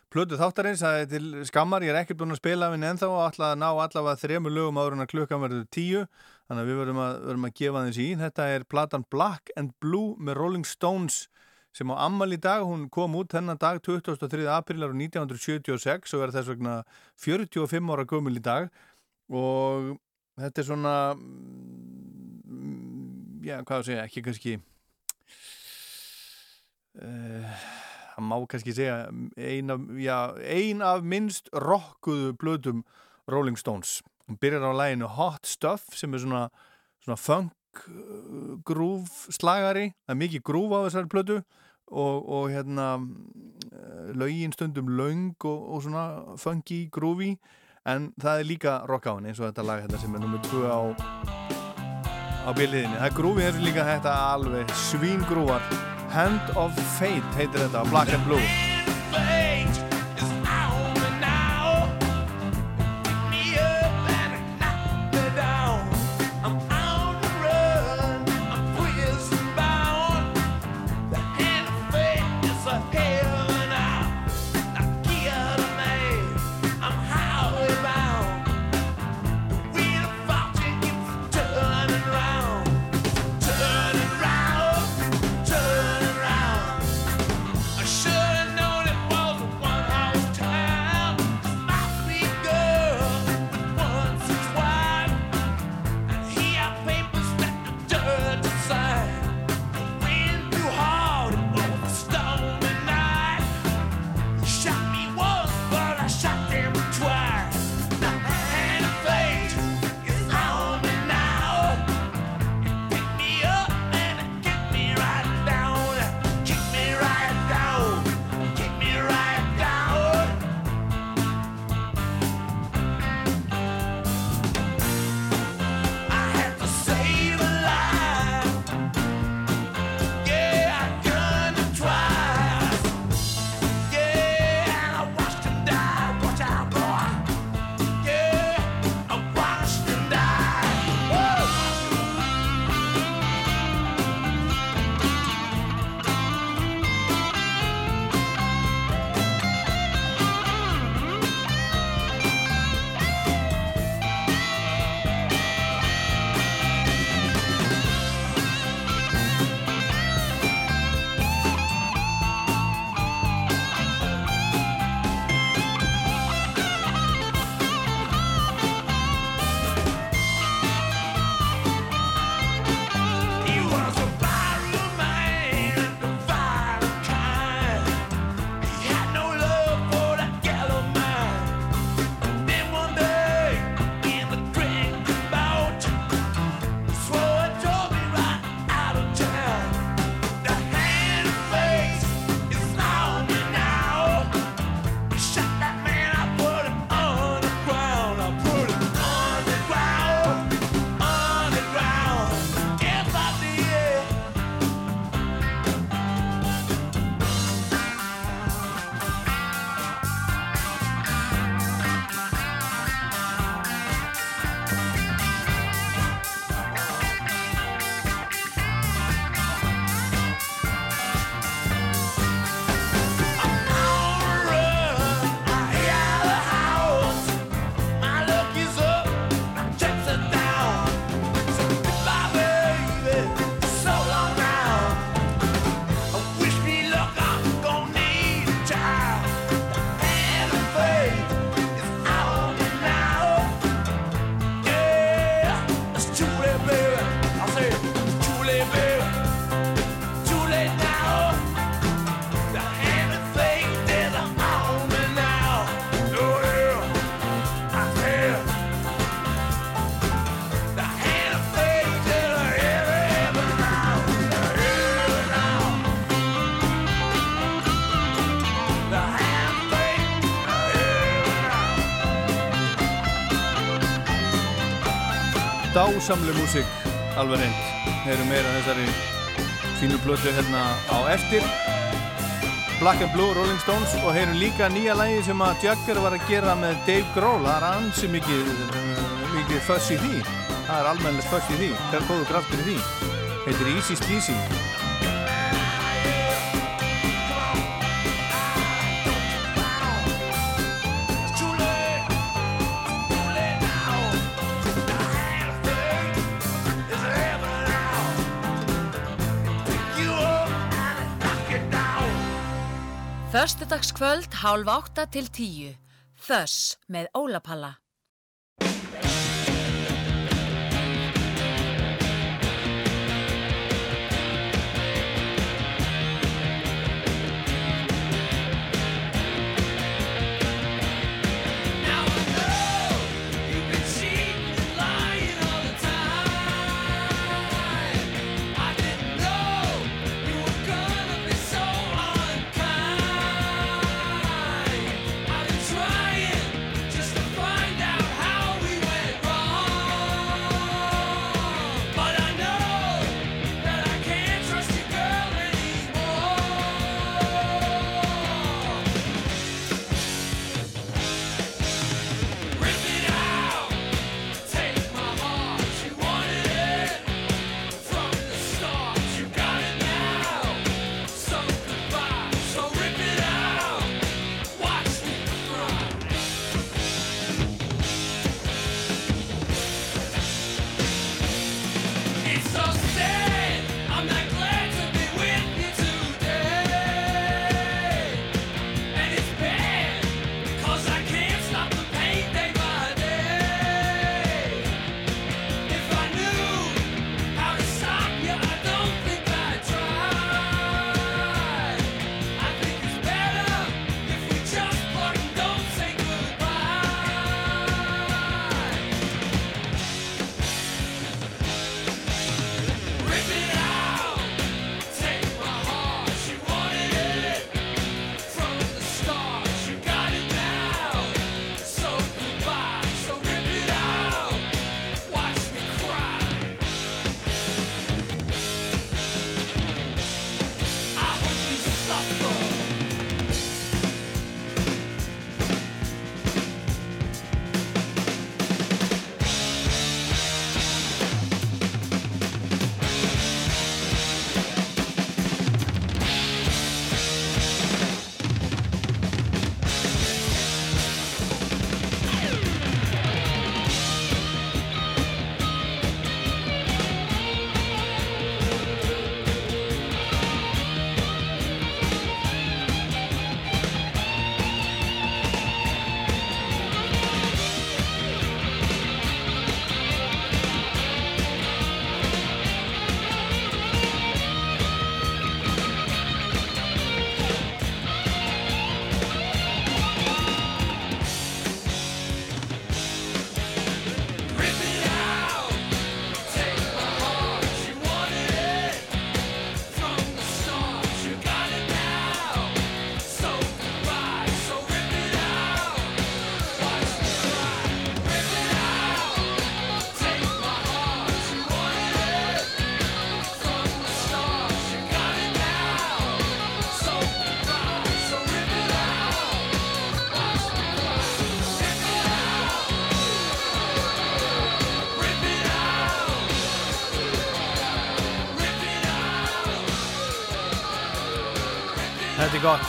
plötu þáttarins, það er til skammar ég er ekki búin að spila við ennþá og ætla að ná allavega þremu lögum áður en að klukkan verður tíu. Þannig að við verðum að, verðum að gefa þess í. Þetta er platan Black and Blue með Rolling Stones sem á ammal í dag, hún kom út þennan dag 23. aprílar 1976 og er þess vegna 45 ára gömul í dag. Og þetta er svona mm, já, hvað að segja, ekki kannski uh, það má kannski segja ein af, já, ein af minnst rockuðu blöðum Rolling Stones. Hún byrjar á læginu Hot Stuff sem er svona, svona funk uh, grúf slagari. Það er mikið grúf á þessari blödu og, og hérna uh, lögin stundum löng og, og svona funky grúfi en það er líka rock á henni eins og þetta lag hérna sem er nummið 2 á á bíliðinni. Það er grúfið þessu líka þetta alveg svíngrúvar Hand of Fate heitir þetta Black and Blue dásamlu músík alveg reynd heyrum meira þessari fínu plötu hérna á eftir. Black and Blue, Rolling Stones og heyrum líka nýja lægi sem að Jagger var að gera með Dave Grohl. Það er ansi mikið, mikið fuss í því. Það er almennilegt fuss í því. Það er góðu kraftur í því? Heitir Easy Sleazy Föstudagskvöld hálf átta til tíu. Þöss með Ólapalla.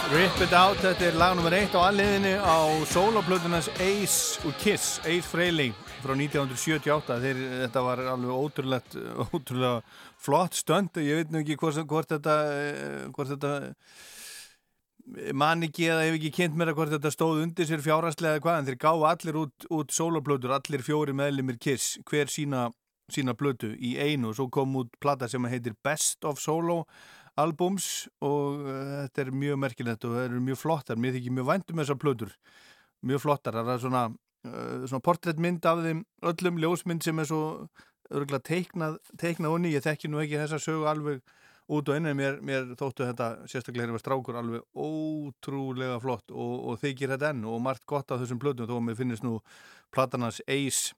Rip It Out, þetta er lag nummer eitt á alliðinu á soloplötunans Ace og Kiss, Ace Frehley frá 1978, Þeir, þetta var alveg ótrúlegt, ótrúlega flott stönd, ég veit nú ekki hvort, hvort þetta, eh, hvort þetta man ekki eða hef ekki kynnt mér að hvort þetta stóð undir sér fjárhastlega eða hvað, en þeir gáðu allir út, út soloplötur, allir fjóri meðlimir Kiss, hver sína, sína plötu í einu. Og svo kom út plata sem heitir Best of Solo albums og uh, þetta er mjög merkilegt og það eru mjög flottar, mér þykir mjög væntum þessar plötur, mjög flottar, það er svona, uh, svona portréttmynd af þeim öllum ljósmynd sem er svo örgulega teiknað, teiknað og ný, ég þekki nú ekki þessa sögu alveg út og inn en mér, mér þóttu þetta sérstaklega hérna var strákur alveg ótrúlega flott og, og þykir þetta enn og margt gott af þessum plötum þó að mér finnist nú platanars Ace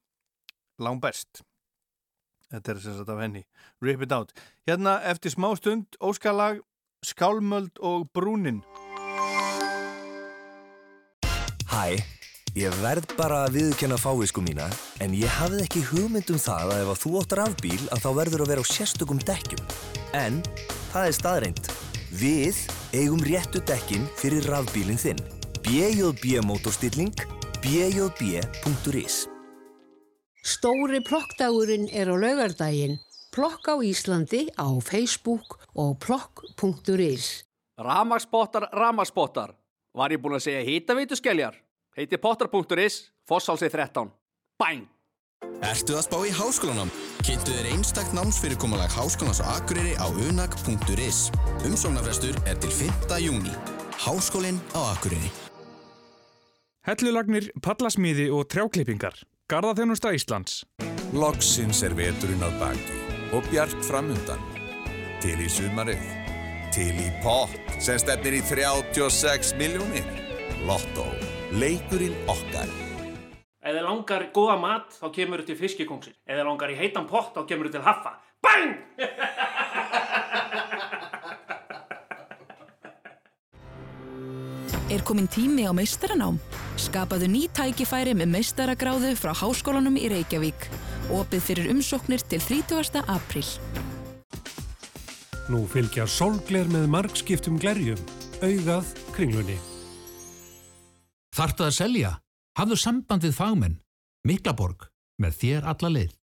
lang best þetta er sagt af henni Rip It Out hérna eftir smá stund óskalag Skálmöld og Brúnin Hæ, Ég verð bara að viðkenna fáisku mína, en ég hafði ekki hugmynd um það að ef að þú átt rafbíl að þá verður að vera á sérstökum dekkjum. En það er staðreind. Við eigum réttu dekkin fyrir rafbílinn þinn. BJB mótorstilling, bjb.is Stóri plokkdagurinn er á laugardaginn. Plokk á Íslandi á Facebook og plokk.is. Ramagsbóttar, ramagsbóttar. Var ég búinn að segja hýtaveitu skelljar? Heiti potter.is, Fossálsið 13. Bæn! Ertu að spá í háskólanám? Kynntu þér einstakt námsfyrirkomulag Háskólans á Akureyri á unag.is. Umsóknarfrestur er til 5. júni. Háskólinn á Akureyri. Hellulagnir, pallasmíði og trjáklippingar. Garðaþjónusta Íslands. Loksins er veturinn að baki og bjart framundan. Til í sumarið. Til í pott sem stefnir í 36 miljónir. Lotto. Leikurinn okkar. Ef þið langar góða mat, þá kemur þið til fiskikóngsin. Ef þið langar í heitan pott, þá kemur þið til haffa. Bang! Er komin tími á meistaranám? Skapaðu ný tækifæri með meistaragráðu frá Háskólanum í Reykjavík. Opið fyrir umsóknir til 30. apríl. Nú fylgja sólgler með margskiptum glerjum, augað kringlunni. Þartu að selja? Hafðu sambandið fagmenn. Miklaborg. Með þér alla leið.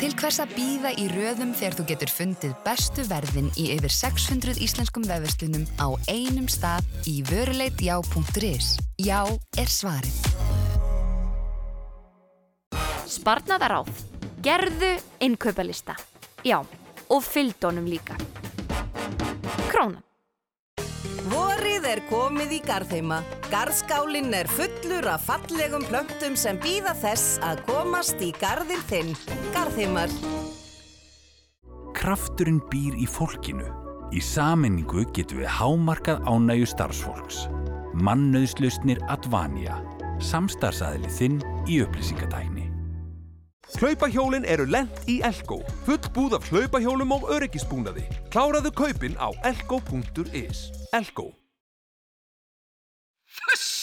Til hvers að býða í röðum þegar þú getur fundið bestu verðin í yfir 600 íslenskum vefverslunum á einum stað í vöruleitjá.is. Já er svarið. Sparnaðaráð. Gerðu innkaupalista. Já, og fylgdónum líka. Vorið er komið í Garðheima. Garðskálinn er fullur af fallegum plöntum sem býða þess að komast í garðin þinn. Garðheimar. Krafturinn býr í fólkinu. Í saminningu getum við hámarkað ánægju starfsfólks. Mannauðslausnir Advania. Samstarfsaðili þinn í upplýsingatækni. Hlaupahjólin eru lent í Elko. Full búð af hlaupahjólum og öryggisbúnaði. Kláraðu kaupin á elko.is. Elko. Fuss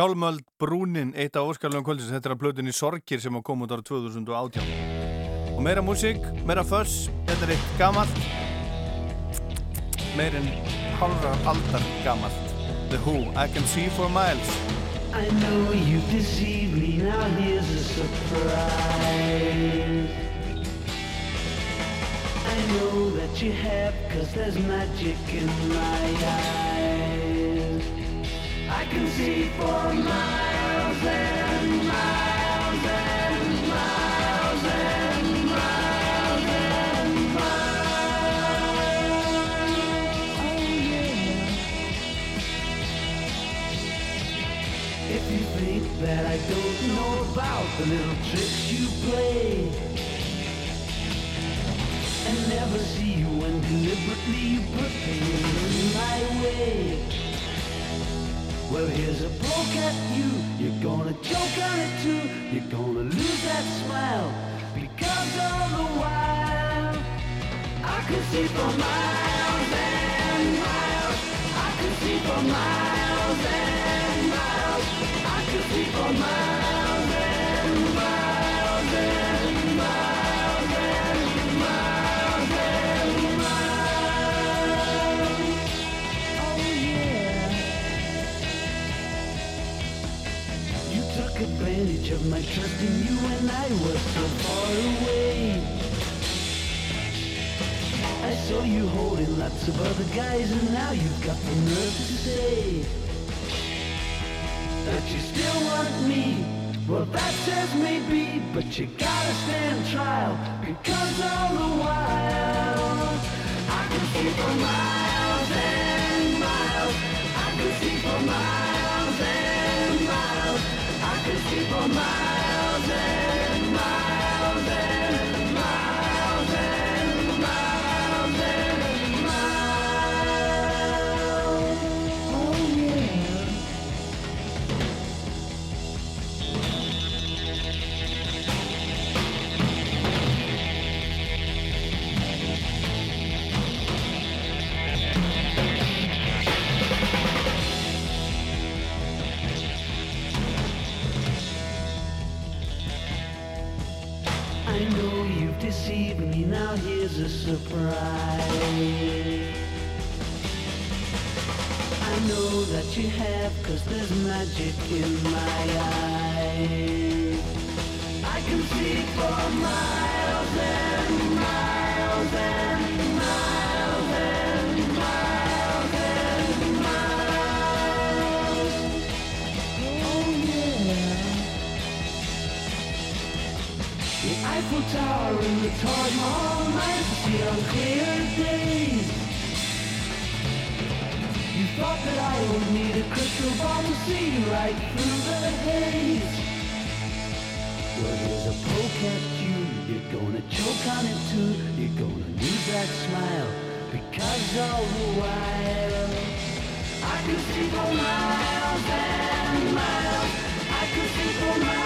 Skálmöld Brúnin, eitt af óskalunum kvöldins þetta er að blöðunni Sorgir sem kom út ára 2018 og meira músík, meira föss þetta er eitt gamalt. Meir en halvra aldar gamalt. The Who, I Can See For Miles. I know you deceived me, now here's a surprise. I know that you have, cause there's magic in my eyes. Can see for miles and miles and miles and miles and miles. Oh yeah. If you think that I don't know about the little tricks you play and never see you when deliberately you put things in my way. Well, here's a poke at you. You're gonna choke on it too. You're gonna lose that smile because all the while I could see for miles and miles. I could see for miles and miles. I could see for miles of my trust in you when I was so far away. I saw you holding lots of other guys and now you've got the nerve to say that you still want me. Well, that says maybe, but you gotta stand trial because all the while I can see for miles and miles. I can see for miles. I can see for miles and now a surprise. I know that you have, cause there's magic in my eyes. I can see for miles and miles and miles and miles and miles. Oh yeah. The Eiffel Tower and the Taj Mahal days. You thought that I would need a crystal ball to see right through the haze. Well, here's a poke at you. You're gonna choke on it too. You're gonna lose that smile because all the while I can see for miles and miles. I can see for miles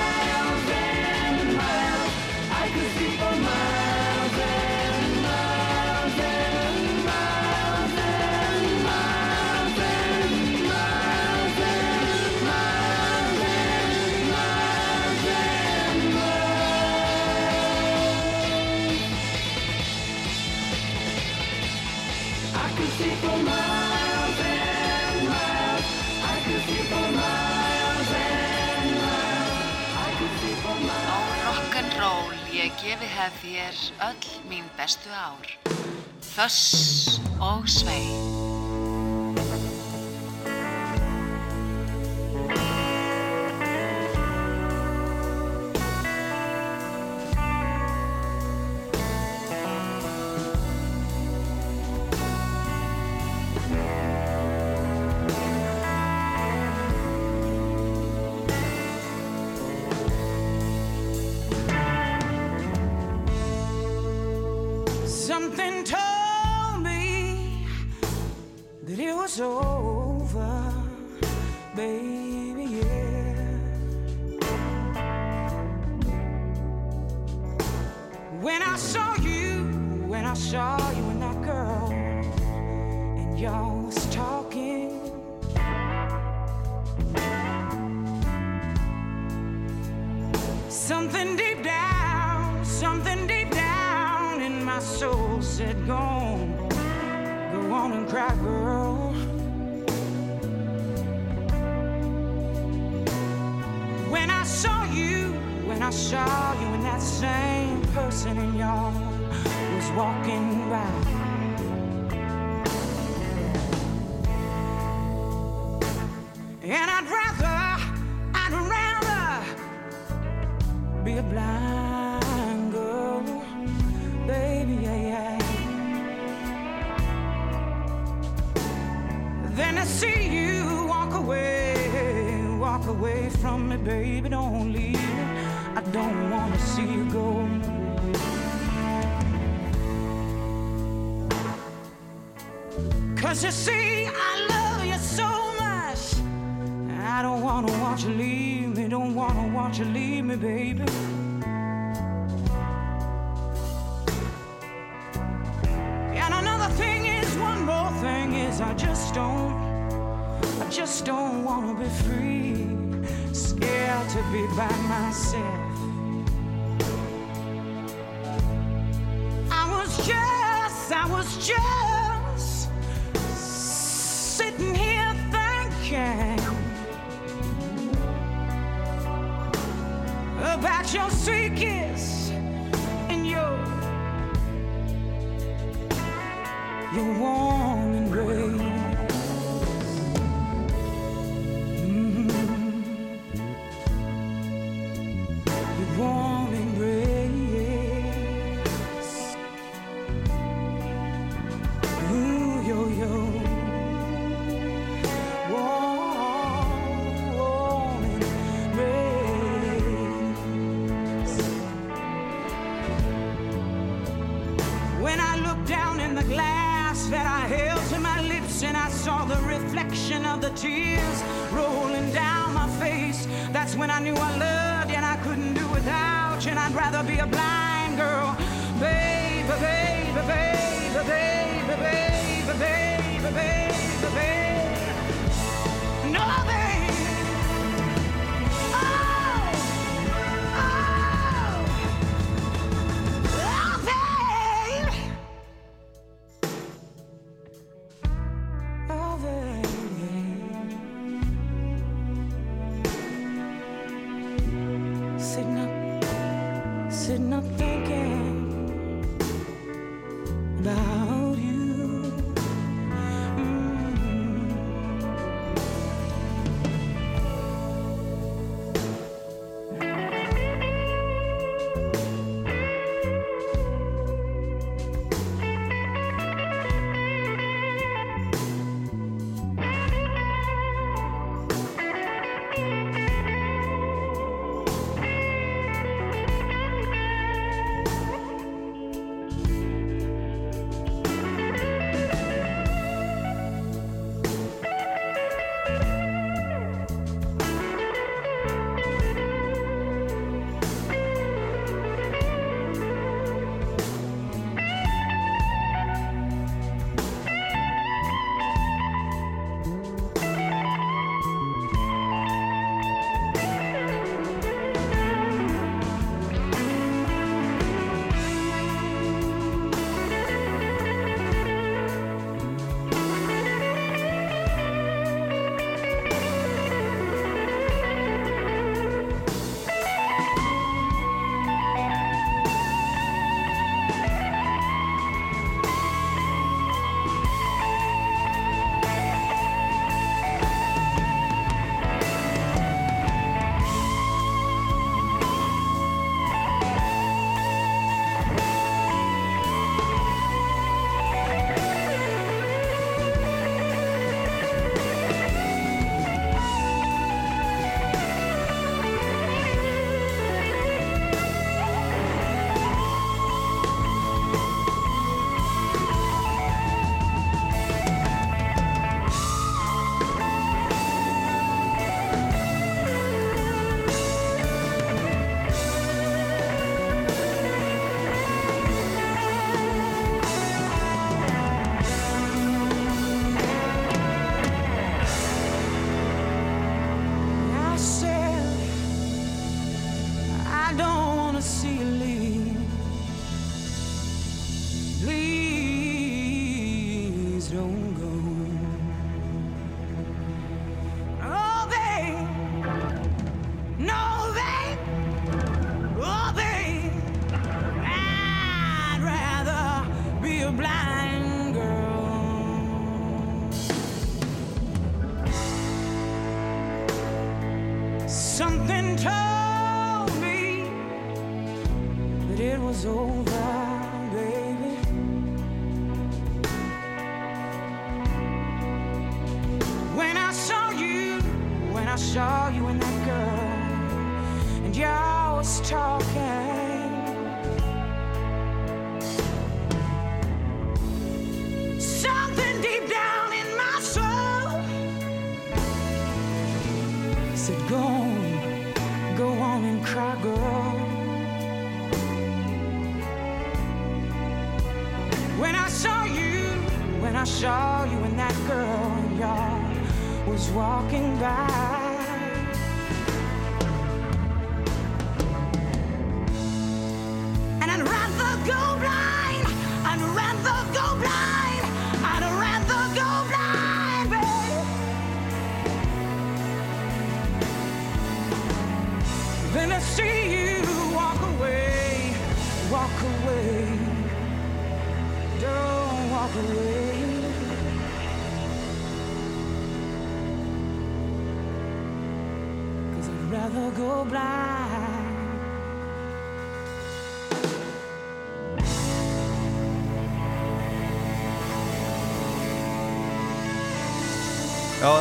hef þér öll mín bestu ár. Þöss og svei.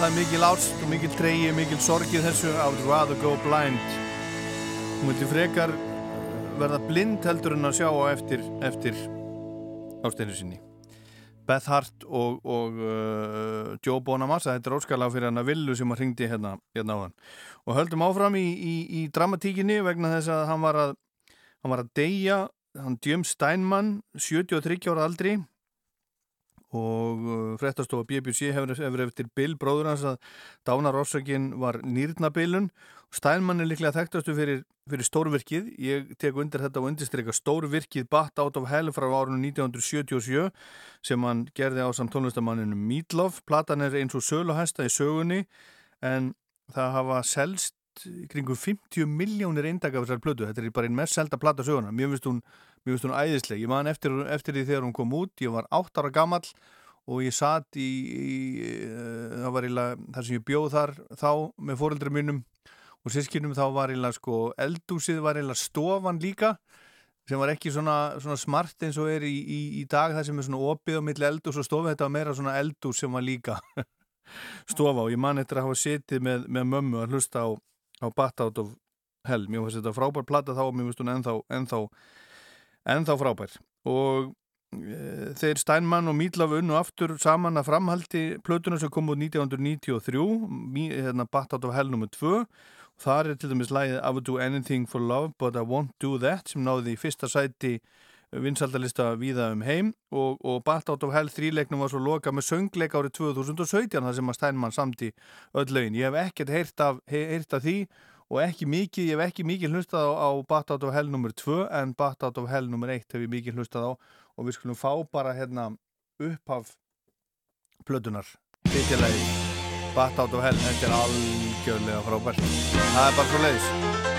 Það er mikil ást og mikil treyji, mikil sorgið þessu I would rather go blind. Hún vildi frekar uh, verða blind heldur en að sjá á eftir, eftir ásteinu sinni. Beth Hart og, og uh, Joe Bonamassa, þetta er óskalag fyrir hann að villu sem að ringdi hérna, hérna á hann. Og höldum áfram í, í, í dramatíkinni vegna þess að hann var að, hann var að deyja, hann Jim Steinman, 73 ára aldri og uh, fréttastofa BBC hefur, hefur eftir Bill bróður hans að dánarorsökin var nýrnabilun. Steinmann er líklega þekktastu fyrir, fyrir stórvirkið. Ég tek undir þetta og undirstryka stórvirkið Bat Out of Hell frá árunum 1977 sem hann gerði á samt tónlistamanninu Meatloaf. Platan er eins og söluhæsta í sögunni en það hafa selst kringum 50 miljónir eindaka af þessar plötu, þetta er bara einn mest selda plata söguna, mér finnst hún, mér finnst hún æðisleg. Ég man eftir, eftir því þegar hún kom út ég var 8 ára gammal og ég satt í, í uh, það var eiginlega, þar sem ég bjóð þar þá með fóreldra mínum og sískinum þá var eiginlega sko eldúsið var eiginlega stofan líka sem var ekki svona, svona smart eins og er í, í, í dag það sem er svona opið á milli eldús og stofa þetta var meira svona eldús sem var líka stofa og ég man eftir að hafa setið með, með mömmu að hlusta á á Bat Out of Hell. Mér finnst þetta frábær platta þá og mér finnst hún ennþá, ennþá, ennþá frábær og e, þeir Steinmann og Mídlaf unnu aftur saman að framhaldi plötuna sem kom út 1993 mí, hérna, Bat Out of Hell nr. 2 og þar er til dæmis lægið I would do anything for love but I won't do that sem náði í fyrsta sæti vinsaldalista viða um heim og, og Bat Out of Hell þríleiknum var svo loka með söngleik árið 2017 þar sem að Steinmann samti öll lögin. Ég hef ekkert heyrt af, heyrt af því og ekki mikið, ég hef ekki mikið hlustað á, á Bat Out of Hell nr. 2 en Bat Out of Hell nr. 1 hef ég mikið hlustað á og við skulum fá bara hérna upphaf plötunar, Bat Out of Hell, þetta er algjörlega frábært. Það er bara svo leiðis.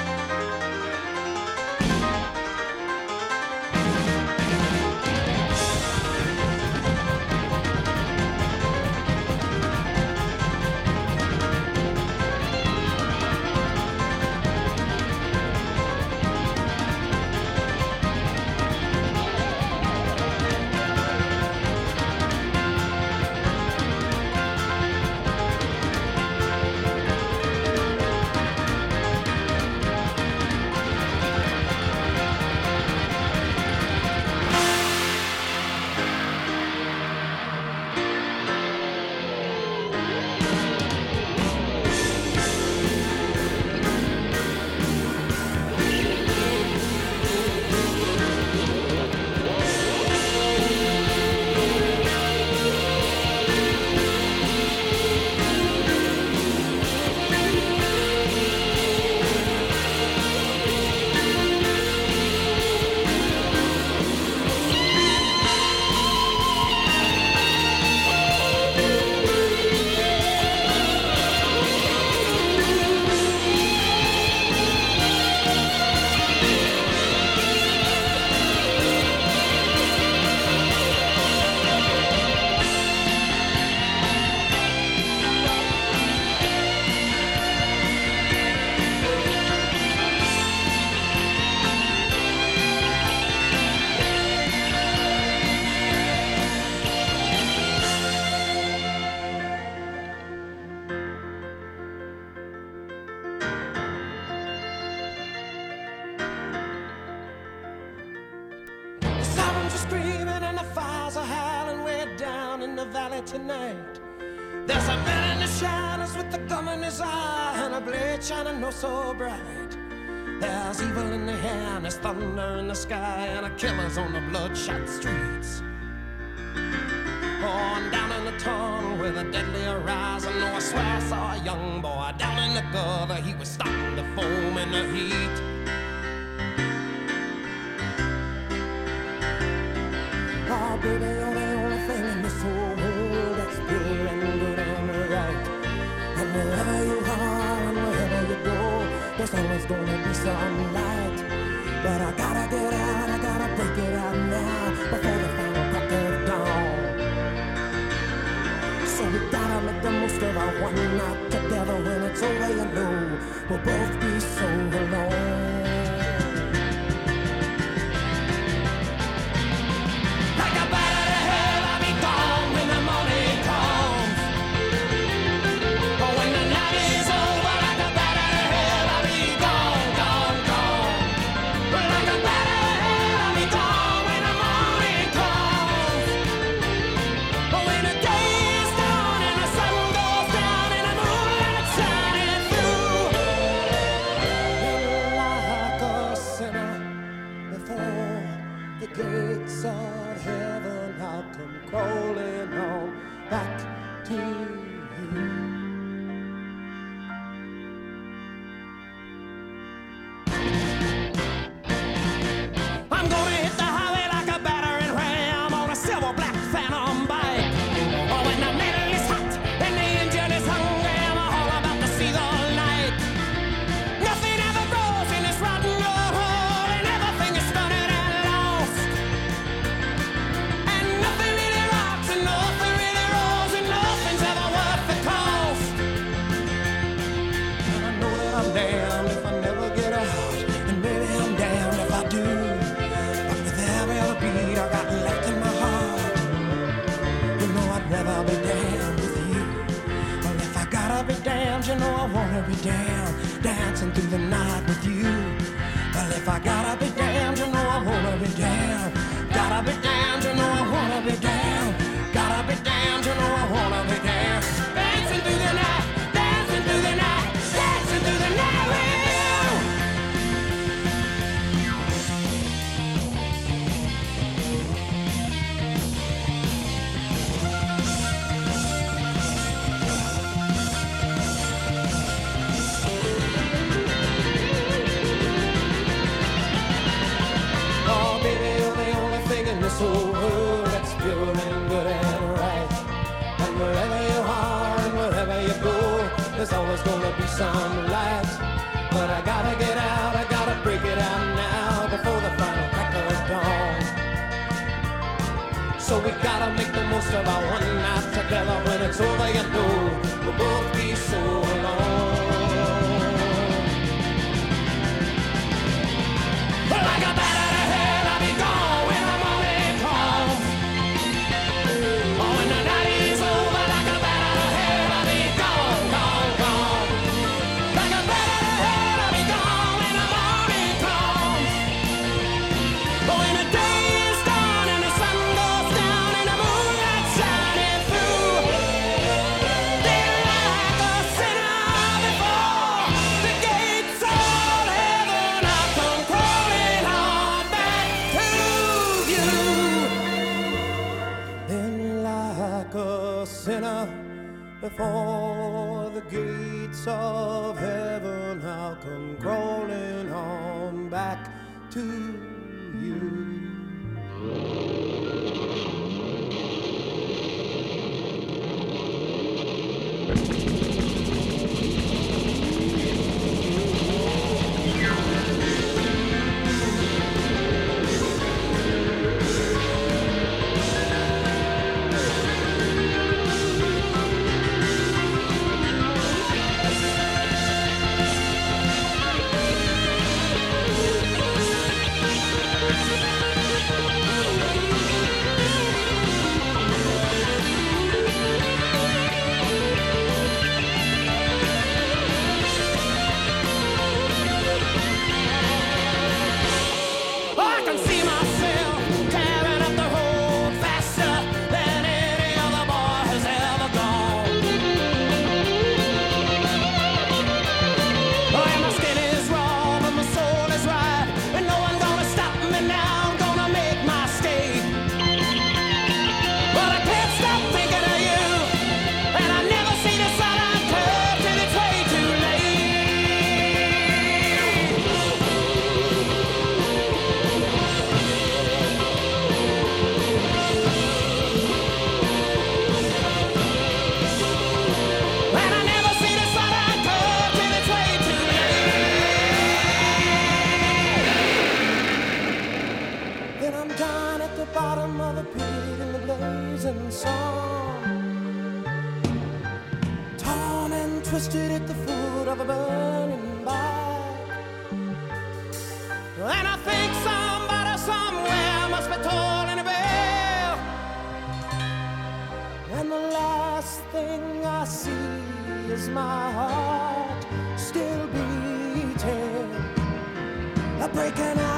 Breaking out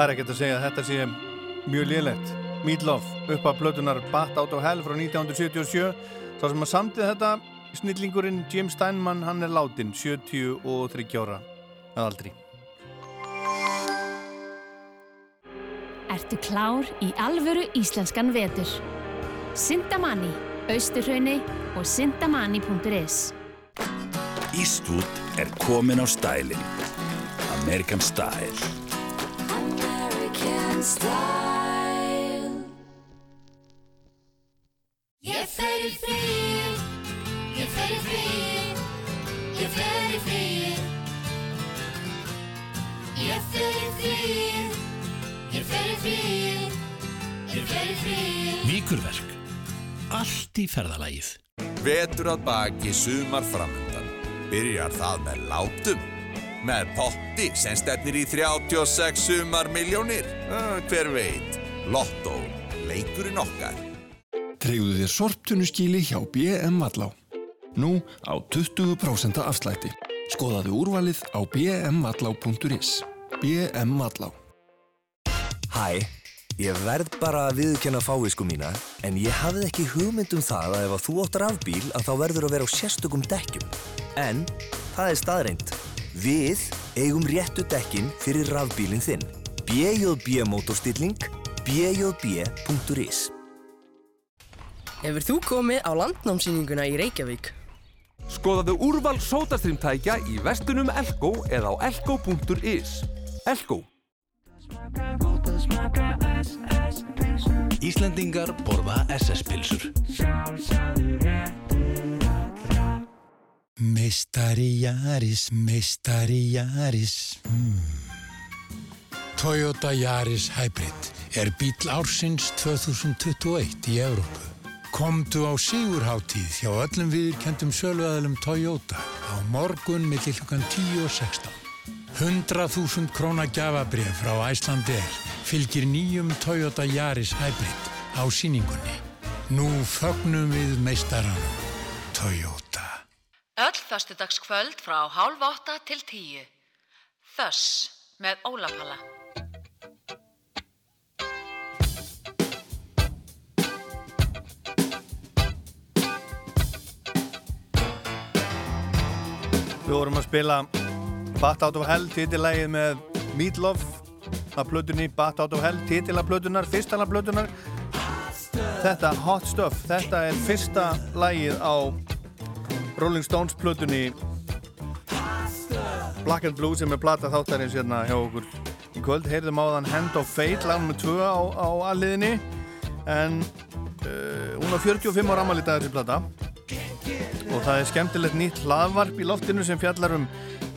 Það er ekkert að segja að þetta sé mjög lélegt. Meatloaf, upp að plötunar Bat Out of Hell frá 1977. Sá sem að samtið þetta, snillingurinn Jim Steinman, hann er látin, 73 ára að aldri. Ertu klár í alvöru íslenskan vetur? Sindamanni, Austurhrauni og sindamanni.is Eastwood er komin á stælinn. American Style. Víkurverk. Allt í ferðalagið. Vetur að baki sumar framöndan. Byrjar það með látum. Með potti sem stefnir í 36 sumar miljónir. Hver veit? Lotto. Leikurinn okkar. Treyðu þér sorptunuskíli hjá BM Vallá. Nú á 20% afslætti. Skoðaðu úrvalið á bmvallá.is. BM Vallá. Hæ, ég verð bara að viðurkenna fávisku mína en ég hafði ekki hugmynd um það að ef að þú óttar rafbíl að þá verður að vera á sérstökum dekkjum. En það er staðreind. Við eigum réttu dekkin fyrir rafbílinn þinn. BJB mótorstilling bjb.is Hefur þú komið á landnámsýninguna í Reykjavík? Skoðaðu úrval sótastrýmtækja í vestunum Elko eða á elko.is. Elko. Íslendingar borða SS-pilsur. Meistari Jaris, meistari Jaris. Mm. Toyota Yaris Hybrid er bíl ársins 2021 í Evrópu. Komdu á Sigurháttíð hjá öllum viðurkendum söluæðalum Toyota á morgun millir klukkan 10 og 16. 100.000 króna gjafabrif frá Æslandir fylgir nýjum Toyota Yaris Hybrid á síningunni. Nú fögnum við meistaranum Toyota. Öll föstudagskvöld frá hálf átta til tíu. Þöss með Ólapalla. Við vorum að spila Bat Out of Hell, titillægið með Meatloaf af plötunni Bat Out of Hell, titila plötunar, fyrstala plötunar Þetta Hot Stuff, þetta er fyrsta lægið á Rolling Stones plötunni Black and Blue sem er plata þáttarins hérna hjá okkur. Í kvöld, heyrðum á þann Hand of Fate lagnum með tvö á, á alliðinni en uh, hún á 45 ára ammali dagur þessi plata. Og það er skemmtilegt nýtt hlaðvarp í loftinu sem fjallar um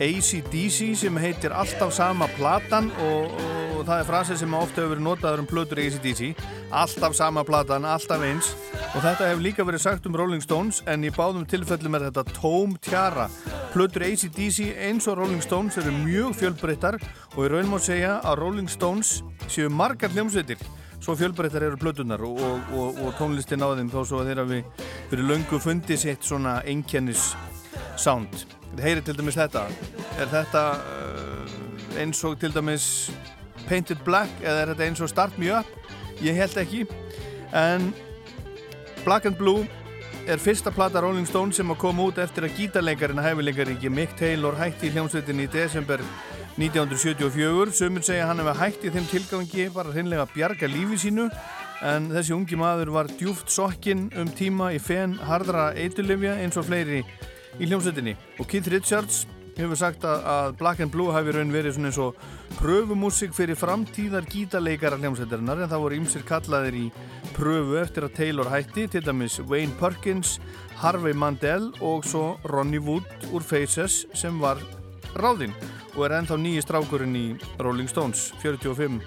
ACDC sem heitir alltaf sama platan og, og það er frasið sem ofta hefur verið notaður um plötur ACDC alltaf sama platan, alltaf eins Og þetta hefur líka verið sagt um Rolling Stones en í báðum tilfellum er þetta tóm tjara. Plötur ACDC eins og Rolling Stones eru mjög fjölbreyttar og í raun má segja að Rolling Stones séu margar hljómsveitir. Svo fjölbreyttar eru plötunar og, og, og, og tónlistin á þeim þó svo að þeirra við fyrir löngu fundi sitt svona einkennis sound. Heyri til dæmis þetta. Er þetta uh, eins og til dæmis Painted Black eða er þetta eins og Start Me Up? Ég held ekki. En Black and Blue er fyrsta plata Rolling Stones sem að koma út eftir að gítarleikarinn að hefileikaríki Mick Taylor hætti í hljómsveitinni í desember 1974. Sumur segja hann hefði hætti þeim tilgangi hreinlega að bjarga lífi sínu en þessi ungi maður var djúft sokkinn um tíma í fen hardra eitulifja eins og fleiri í hljómsveitinni. Og Keith Richards hefur sagt að, að Black and Blue hafi raun verið svona eins og pröfumúsik fyrir framtíðar gítarleikara hljómsveitarinnar en það voru ymsir kallaðir í pröfu eftir að Taylor hætti, til dæmis Wayne Perkins, Harvey Mandel og svo Ronnie Wood úr Faces sem var ráðinn og er ennþá nýji strákurinn í Rolling Stones, 45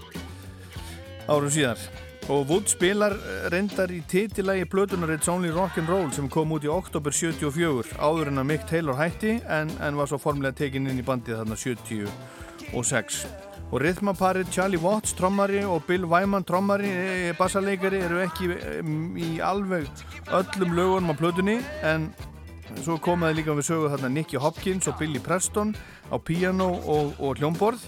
árum síðar. Og Wood spilar reyndar í titillægi blötunar It's Only Rock'n'Roll sem kom út í oktober 74 áður en að Mick Taylor hætti en, en var svo formulega tekinn inn í bandið þarna 76. Og rithmaparið Charlie Watts trommari og Bill Wyman trommari, e, bassarleikari eru ekki í alveg öllum lögunum á blötunni en svo komaði líka við sögu þarna Nicky Hopkins og Billy Preston á piano og, og hljómborð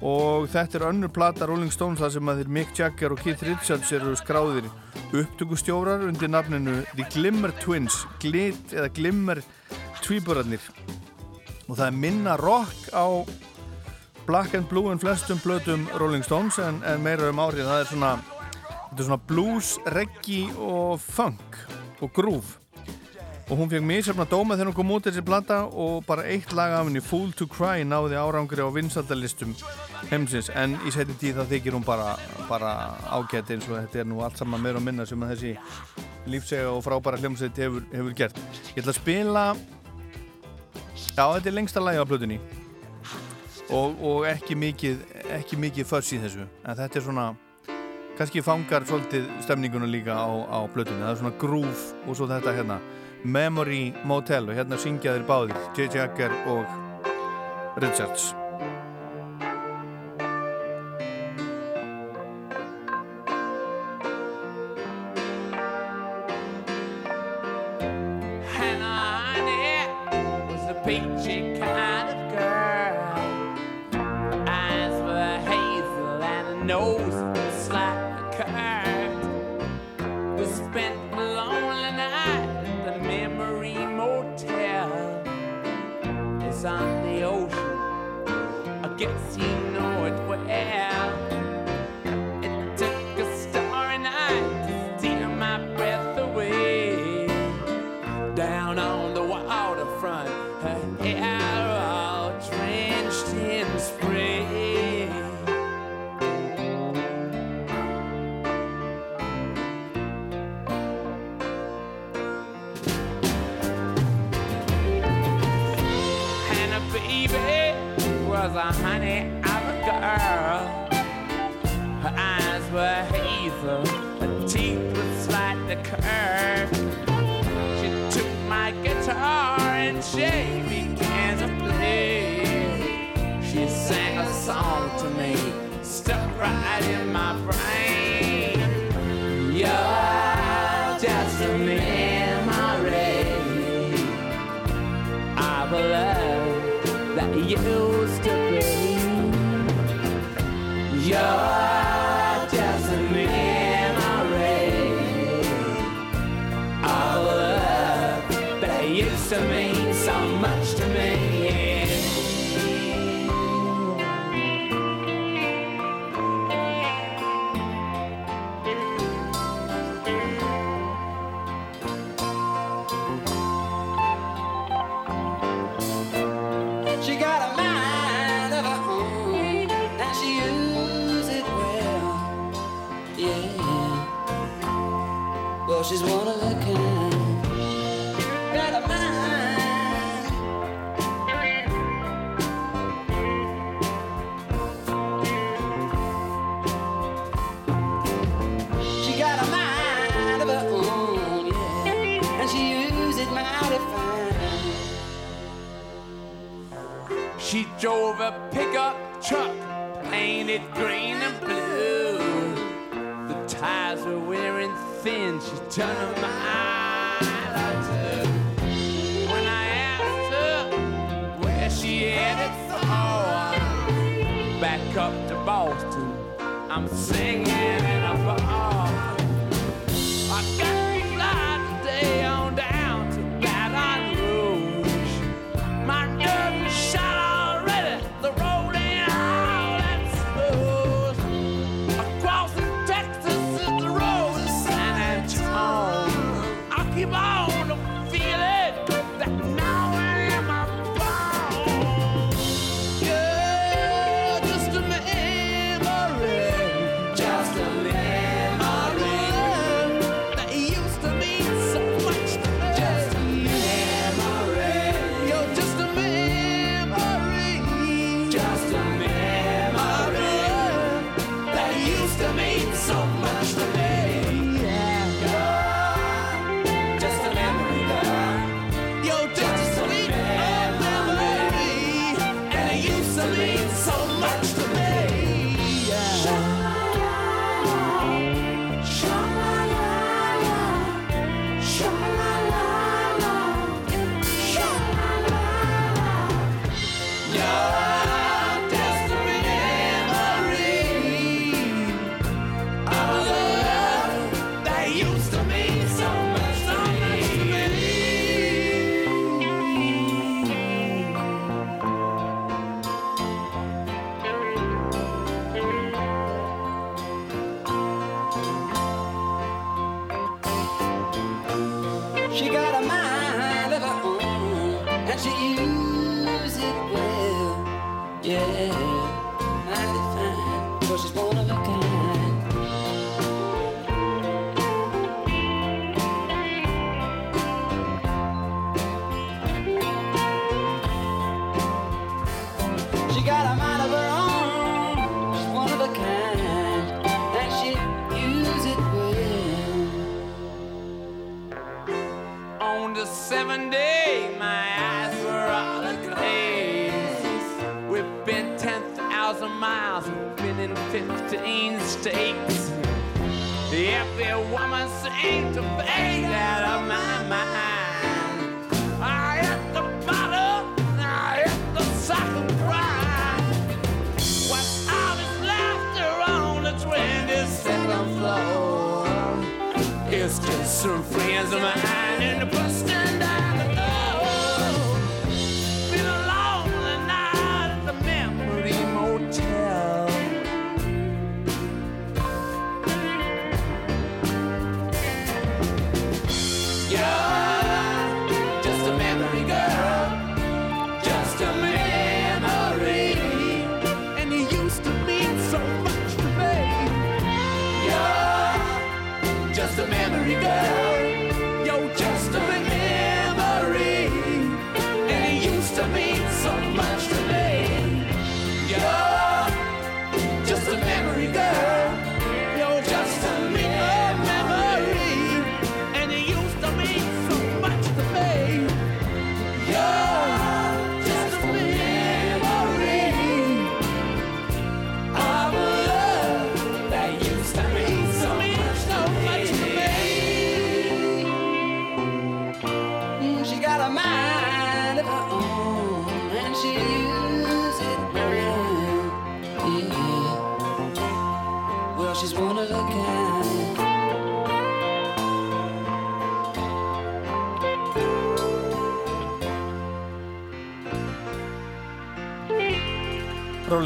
og þetta er önnur plata Rolling Stones þar sem að þeir Mick Jagger og Keith Richards eru skráðir upptökustjórar undir nafninu The Glimmer Twins Glit eða Glimmer tvíburarnir. Og það er minna rock á Black and Blue en flestum blötum Rolling Stones en, en meira um árið. Það er svona, svona blues, reggae og funk og groove og hún fekk misjafna dóma þegar hún kom út þessi plata og bara eitt lag af henni Fool to Cry náði árangri á vinsaldalistum heimsins. En í setjum tíð það þykir hún bara, bara ágætt eins og þetta er nú allt saman meira og minna sem að þessi lífsega og frábæra hljómsveit hefur, hefur gert. Ég ætla að spila já þetta er lengsta lagi á plötunni. Og, og ekki mikið ekki mikið föss í þessu. En þetta er svona kannski fangar svolítið stemninguna líka á, á plötunni. Það er svona groove og svo þetta hérna Memory Motel og hérna syngja þeir báðir J. Jagger og Richards Hannah Honey was a peachy right in She's one of a kind. Got a mind. She got a mind of her own, yeah. And she uses it mighty fine. She drove a pickup truck painted green turn of my eyes. When I asked her where she headed for, back up to Boston, I'm singing.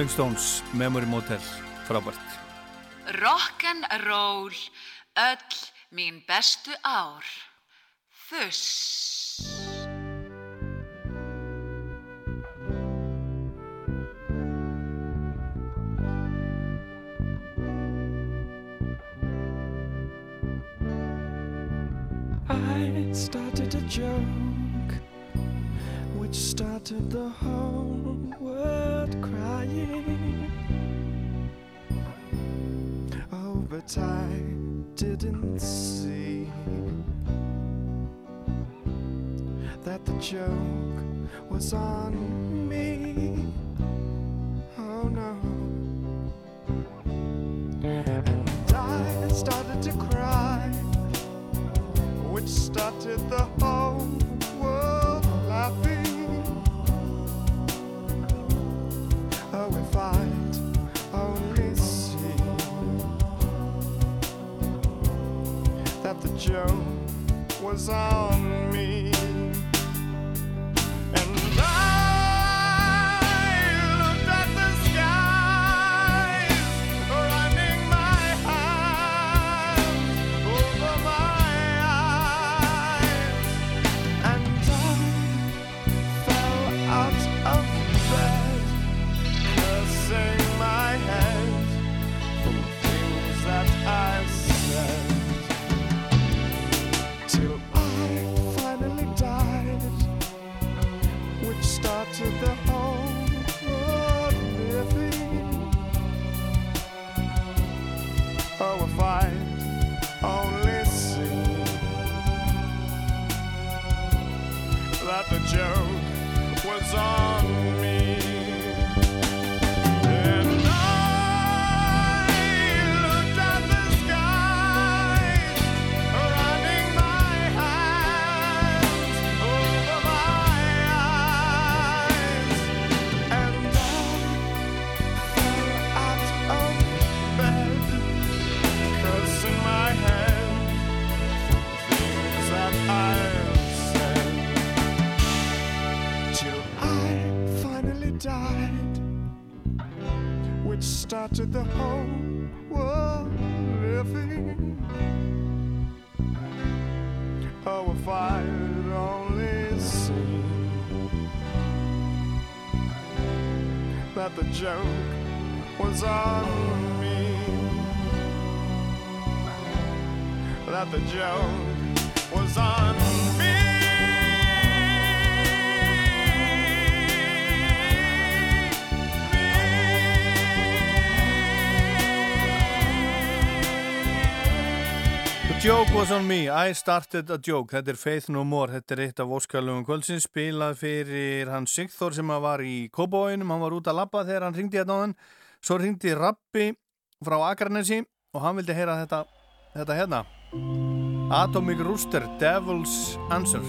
Rolling Stones, Memory Motel, frábært. Rock'n'roll, öll mín bestu ár, þuss. I started to joke started the whole world crying. Oh, but I didn't see that the joke was on me. Oh no. And I started to cry, which started the whole. That the joke was on me. Was on started the whole world living. Oh, if I'd only seen that the joke was on me, that the joke was on me. Joke was on me, I started a joke. Þetta er Faith No More, þetta er eitt af óskalugum kvöldsins spilað fyrir hann Sigþór sem var í Kóbóinum hann var út að labba þegar hann ringdi hérna á hann svo ringdi Rappi frá Akranesi og hann vildi heyra þetta þetta hérna. Atomic Rooster, Devil's Answer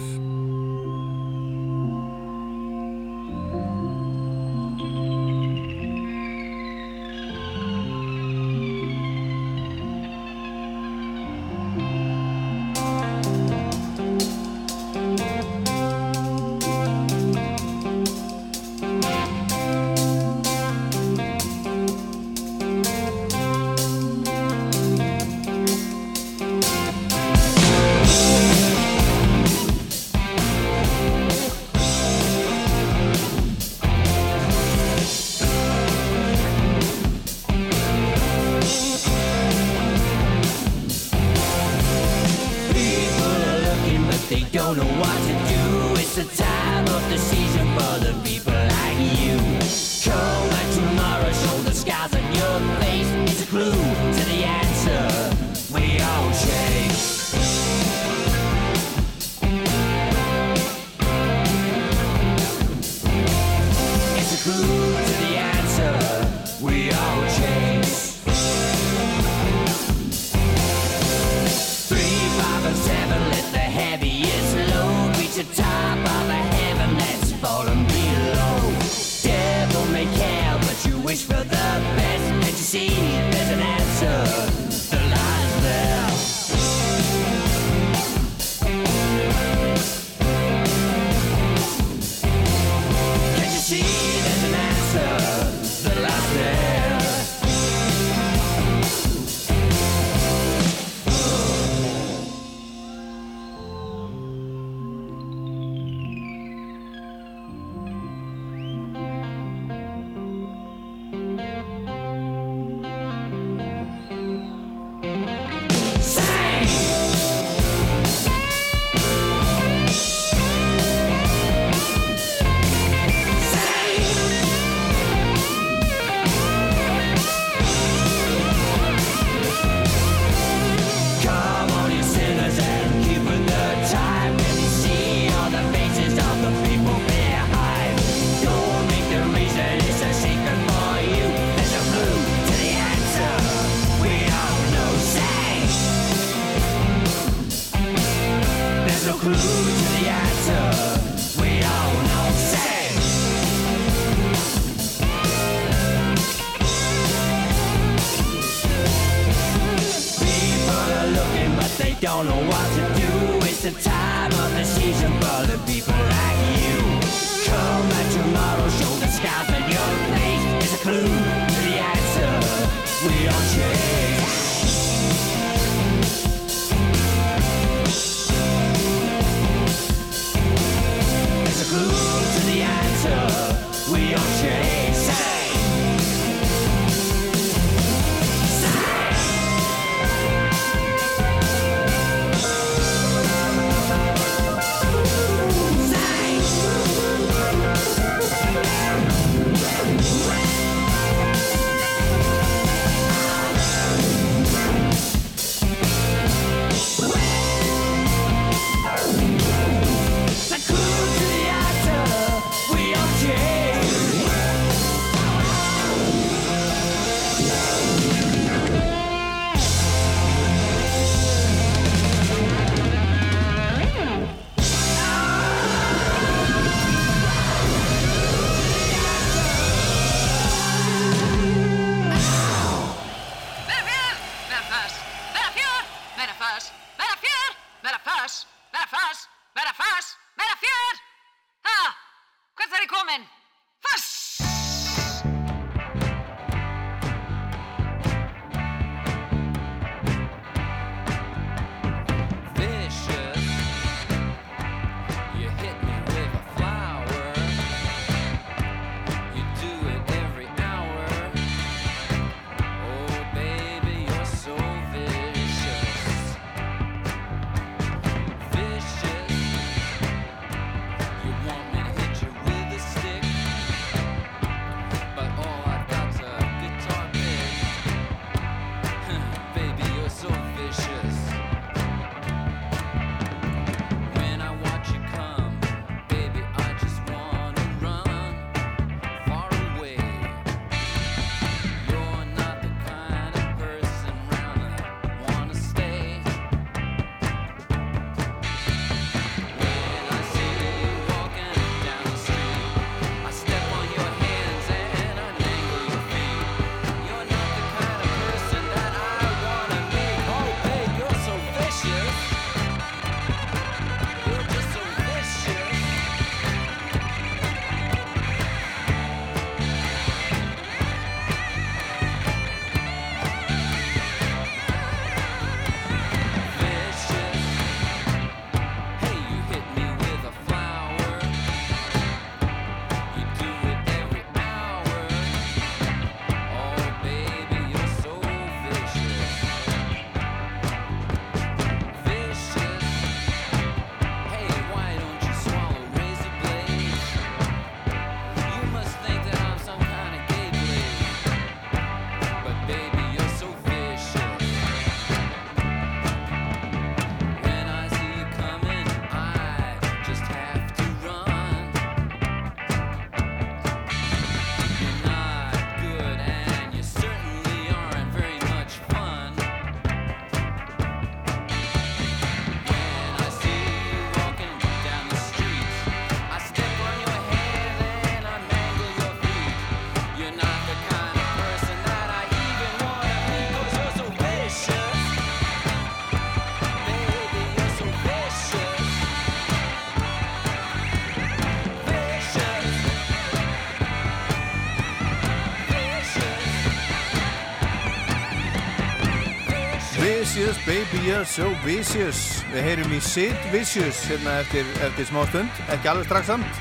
Vicious, baby you're so vicious. Við heyrum í Sid Vicious hérna eftir, eftir smá stund, ekki alveg strax samt.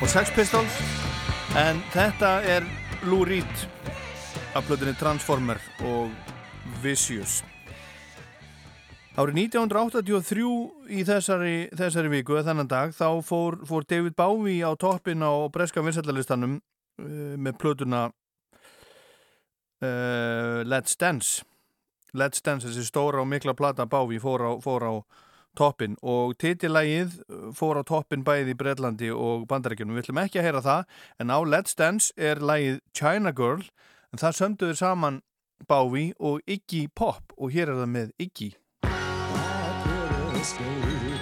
Og Sex Pistols. En þetta er Lou Reed af blöðinni Transformer og Vicious. Árið 1983 í þessari, þessari viku, þannan dag þá fór, fór David Bowie á toppin á breska vinsætlarlistanum eh, með blöðuna uh, eh, Let's Dance. Let's Dance, þessi stóra og mikla plata Bávi fór á, á toppin og titilægið fór á toppin eh, bæði í Breitlandi og Bandaríkjunum. Við ætlum ekki að heyra það en á Let's Dance er lægið China Girl. En það sömduður saman Bávi og Iggy Pop. Og hér er það með Iggy. I put a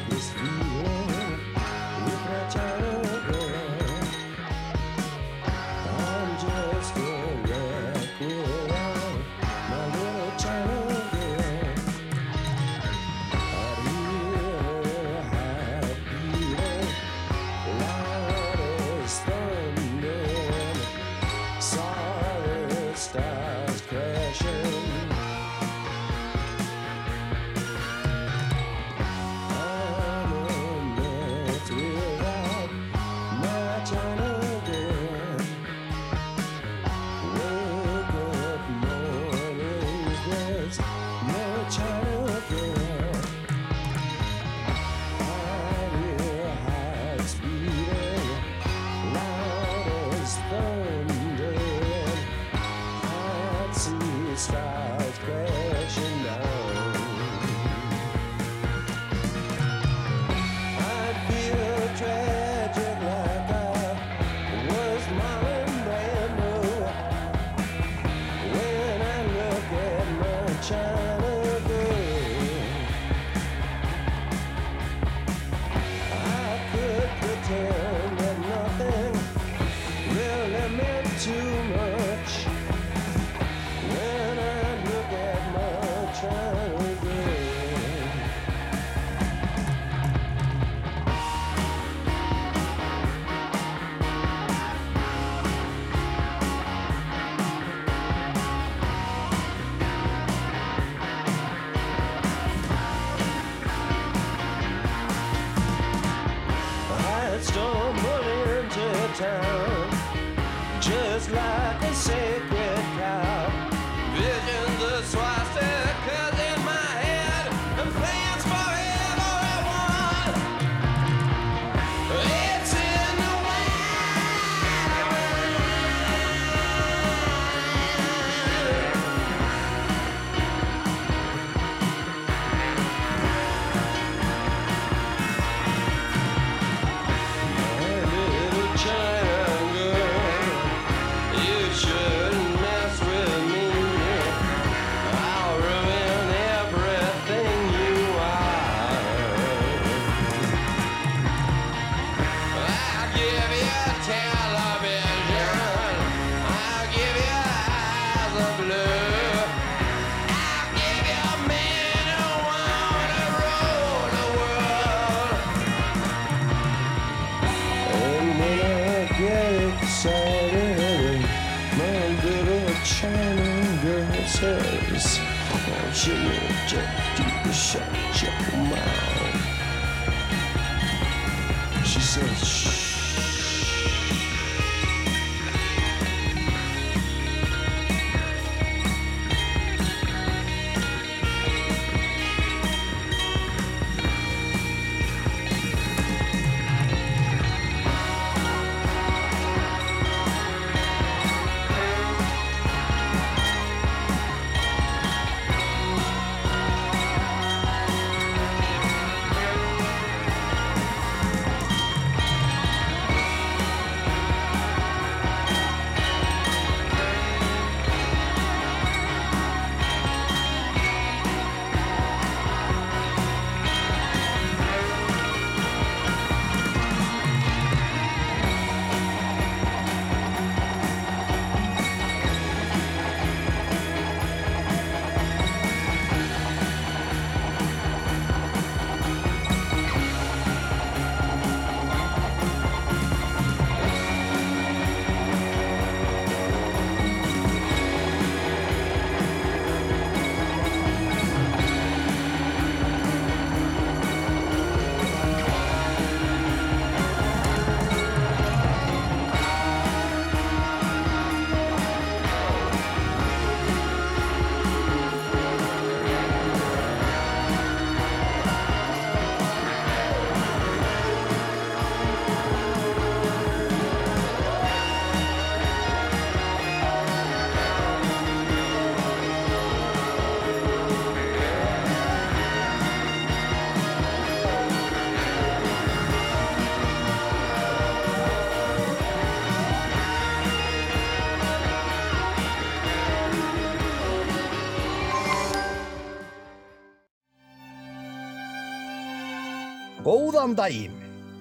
Góðan daginn.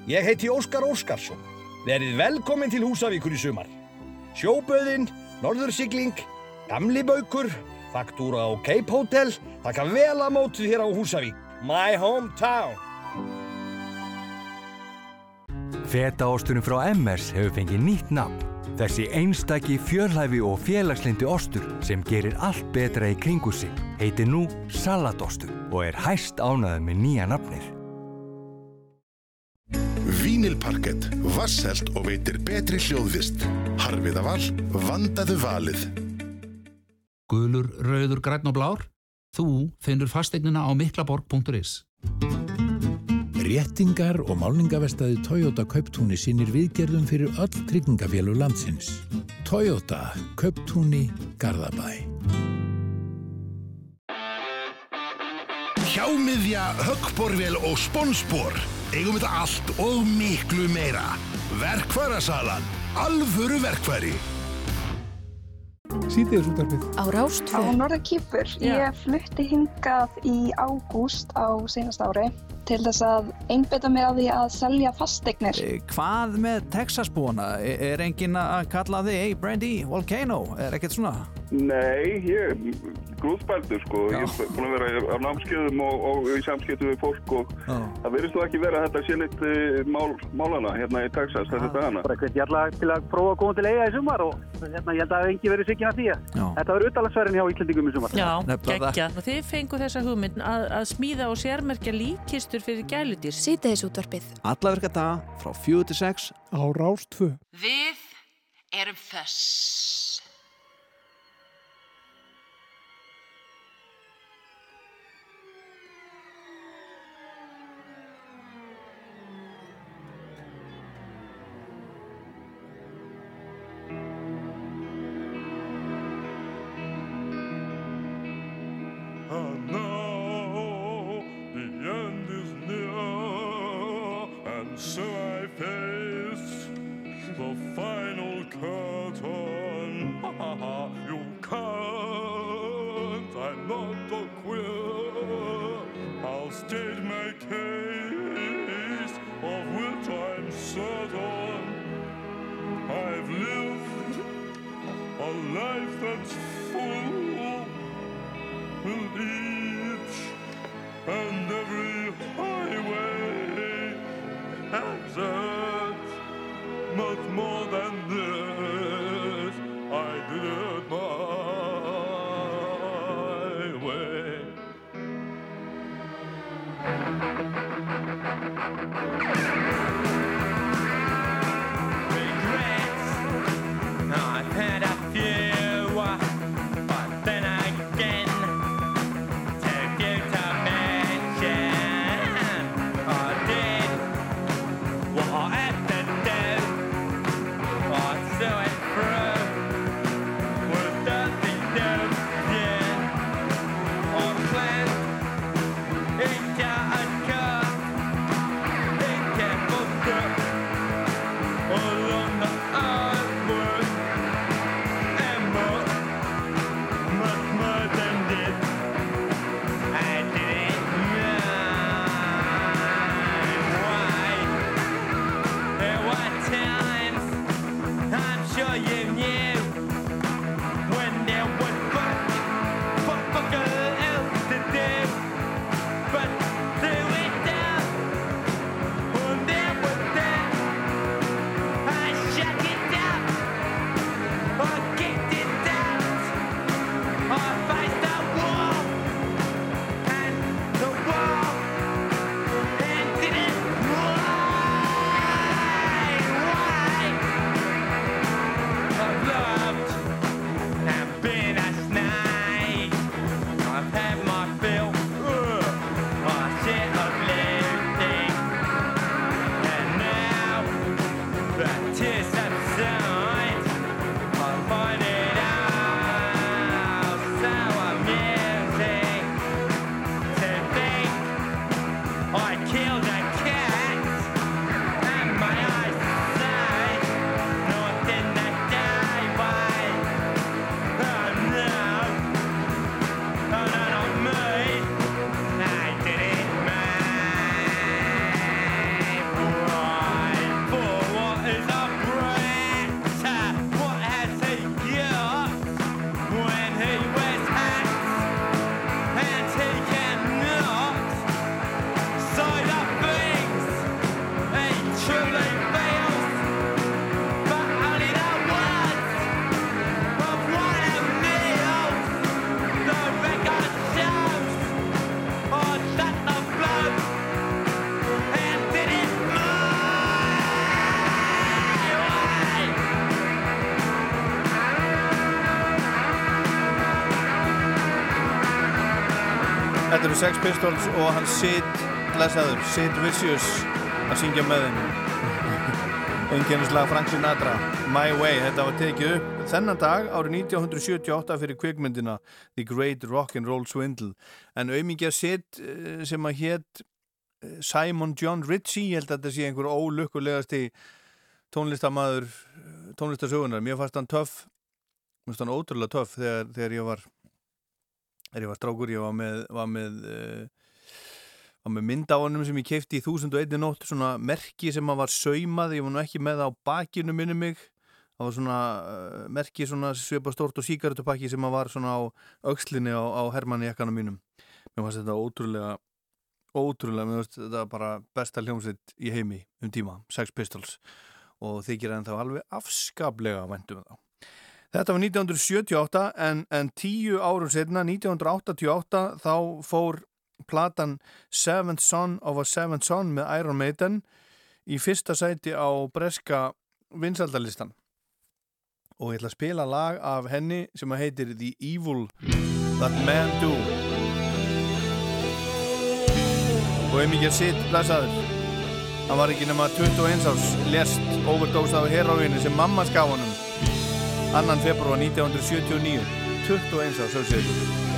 Ég heiti Óskar Óskarsson. Verið velkomin til Húsavíkur í sumar. Sjóböðin, Norðursigling, Gamli Baukur, faktúra á Cape Hotel, taka vel að mótið hér á Húsavík. My hometown. Fetaosturinn frá MS hefur fengið nýtt nafn. Þessi einstaki fjörlæfi og félagslindi ostur sem gerir allt betra í kringu sig heitir nú Salatostur og er hæst ánæður með nýja nafnið. Vínilparkett, vasselt og veitir betri hljóðvist. Harfiðaval, vandaðu valið. Gulur, rauður, græn og blár. Þú finnur fasteignina á miklaborg.is. Réttingar og málningavestaði Toyota Kauptúni sínir viðgerðum fyrir öll tryggingafélag landsins. Toyota Kauptúni Garðabæ. Hjámiðja, höggborvél og sponsbor. Eigum þetta allt og miklu meira. Verkværasalan. Alvöru verkværi. Sýtiðis útarpið. Á Rástvö. Á Norða Kýpur. Ég flutti hingað í ágúst á senast ári til þess að einbeta mig að því að selja fasteignir. Hvað með Texasbúana? Er enginn að kalla þig, hey Brandy, Volcano? Er ekkert svona? Nei, ég er grúðspældur sko, ég er búin að vera á námskeiðum og, og í samskiptum við fólk og Já. það verðist nú ekki vera að þetta sé neitt uh, mál, málana hérna í Texas þessa dagana. Bara hvern ég alla til að prófa að koma til eiga í sumar og hérna, ég held að engi verið sikkin að því að Já. þetta var utalagsverðin hjá Íslandingum í sumar. Já, geggja. Þið fengu þessa hugmynd að, að smíða og sérmerkja líkistur fyrir gæludýr. Sýteðis útvarpið. Alla virka daga frá 4 til 6 á Rástfö. Við erum þess. So I face the final curtain. you can't, I'm not a queer. I'll state my case, of which I'm certain. I've lived a life that's full with each and every highway exit much more than this I did it my way Regrets. I've had eru Sex Pistols og hann Sid, lesaður, Sid Vicious að syngja með þeim. Einkennislag Frank Sinatra, My Way, þetta var tekið upp þennan dag árið 1978 fyrir kvikmyndina The Great Rock'n'Roll Swindle. En auðmingja Sid eh, sem að hétt eh, Simon John Ritchie, ég held að þetta sé einhver ólukkulegasti tónlistamæður tónlistasögunar. Mér fannst hann töff, mér fannst hann ótrúlega töff þegar, þegar ég var þegar ég var strákur, ég var með var með, uh, var með mynd á honum sem ég kefti í 1001 nótt svona merki sem að var saumað, ég var nú ekki með það á bakinu minni mig. Það var svona uh, merki svona svipa stórt og síkartupakki sem að var svona á aukslinni á, á Hermanni jakkanum mínum. Mér fannst þetta ótrúlega ótrúlega, mér finnst þetta bara besta hljómsveit í heimi um tíma Sex Pistols. Og þykir en þá alveg afskaplega væntum þá Þetta var 1978 en, en tíu árum setna, 1988 þá fór platan Seventh Son of a Seventh Son með Iron Maiden í fyrsta sæti á breska vinsaldalistan og ég ætla að spila lag af henni sem að heitir The Evil That Man Do. Og ef mikið sitt blessaður hann var ekki nema 21 árs lest overdose af heroínu sem mamma skaf honum annan februar 1979 21 árs sögsegur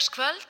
sunnudagskvöld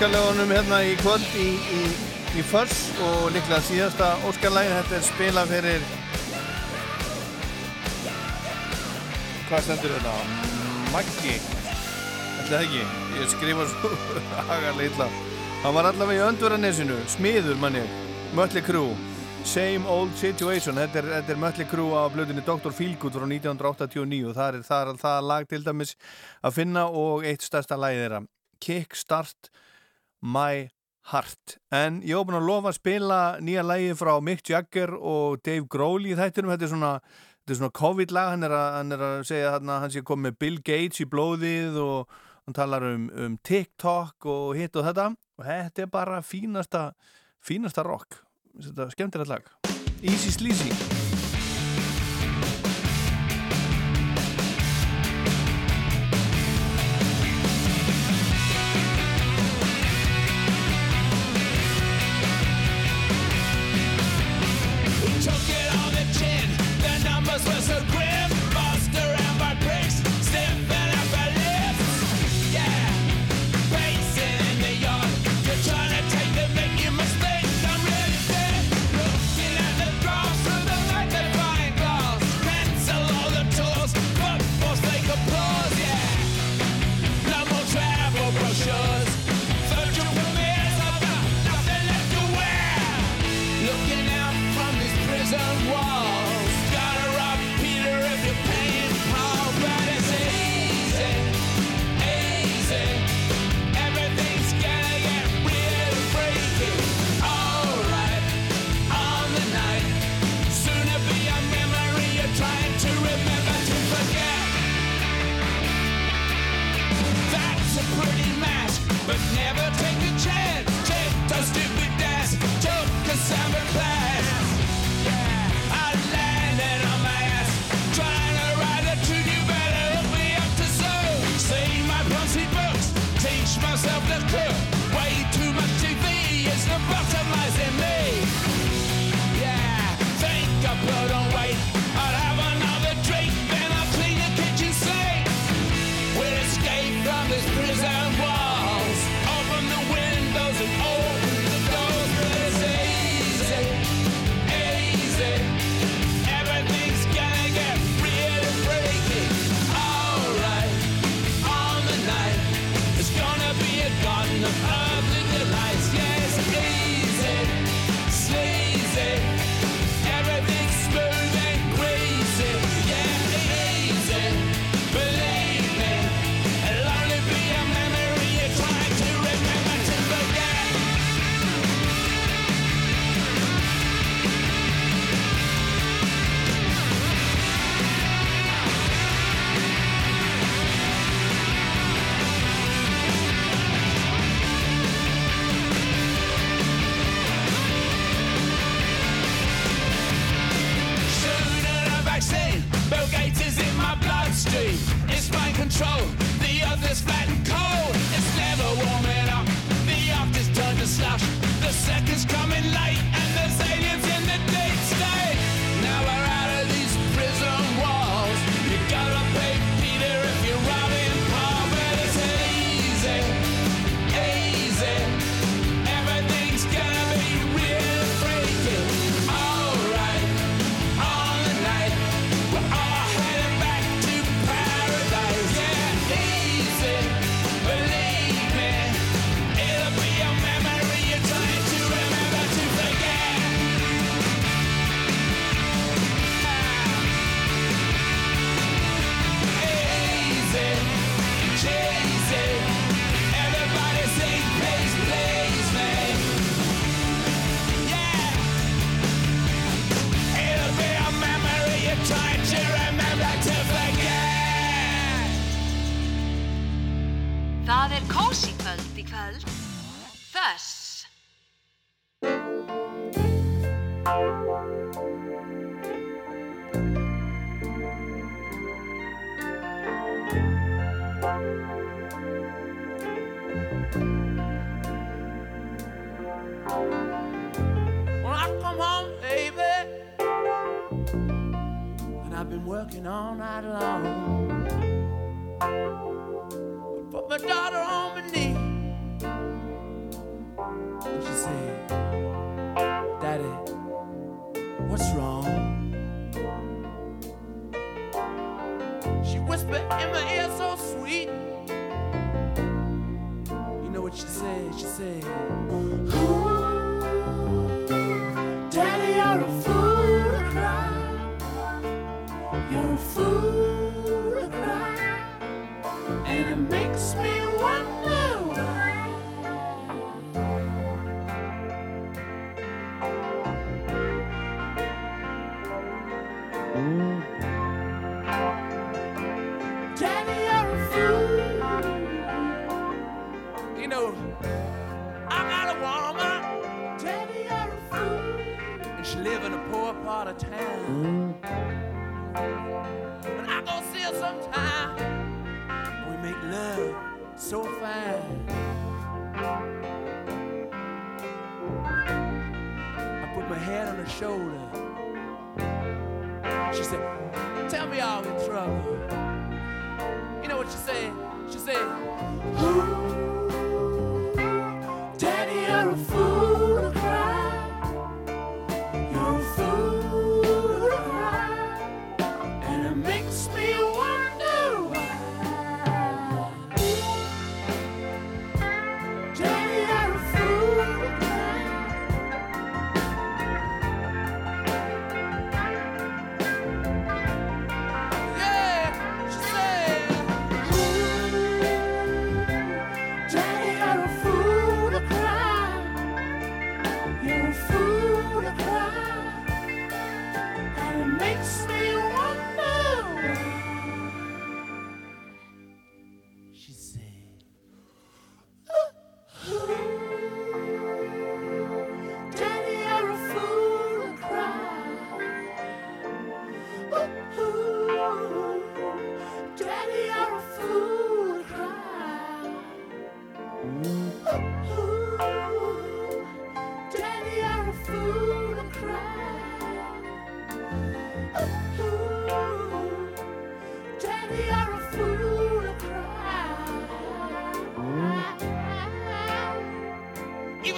óskarlegunum hérna í kvöld í, í, í fyrst og líklega síðasta óskarlegin þetta er spila fyrir hvað stendur þetta? Maggi? Ætlaði ekki, ég skrifa svo agarlega illa. Hann var allavega í öndvaranesinu, smiður manni Mötli Krú Same Old Situation, þetta er, þetta er Mötli Krú á blöðinni Dr. Feelgood frá 1989 þar er það lag til dæmis að finna og eitt stærsta læðira Kickstart My Heart. En ég hef búin að lofa að spila nýja lægi frá Mick Jagger og Dave Grohl í þættunum. Þetta er svona, svona COVID-lag, hann, hann er að segja að hann sé komið Bill Gates í blóðið og hann talar um, um TikTok og hitt og þetta. Og þetta er bara fínasta, fínasta rock. Þetta er skemmtilegt lag. Easy Sleazy. the power.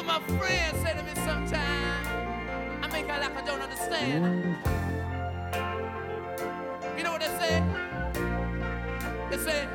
Even my friends say to me sometimes, I make out like I don't understand. You know what they say? They say,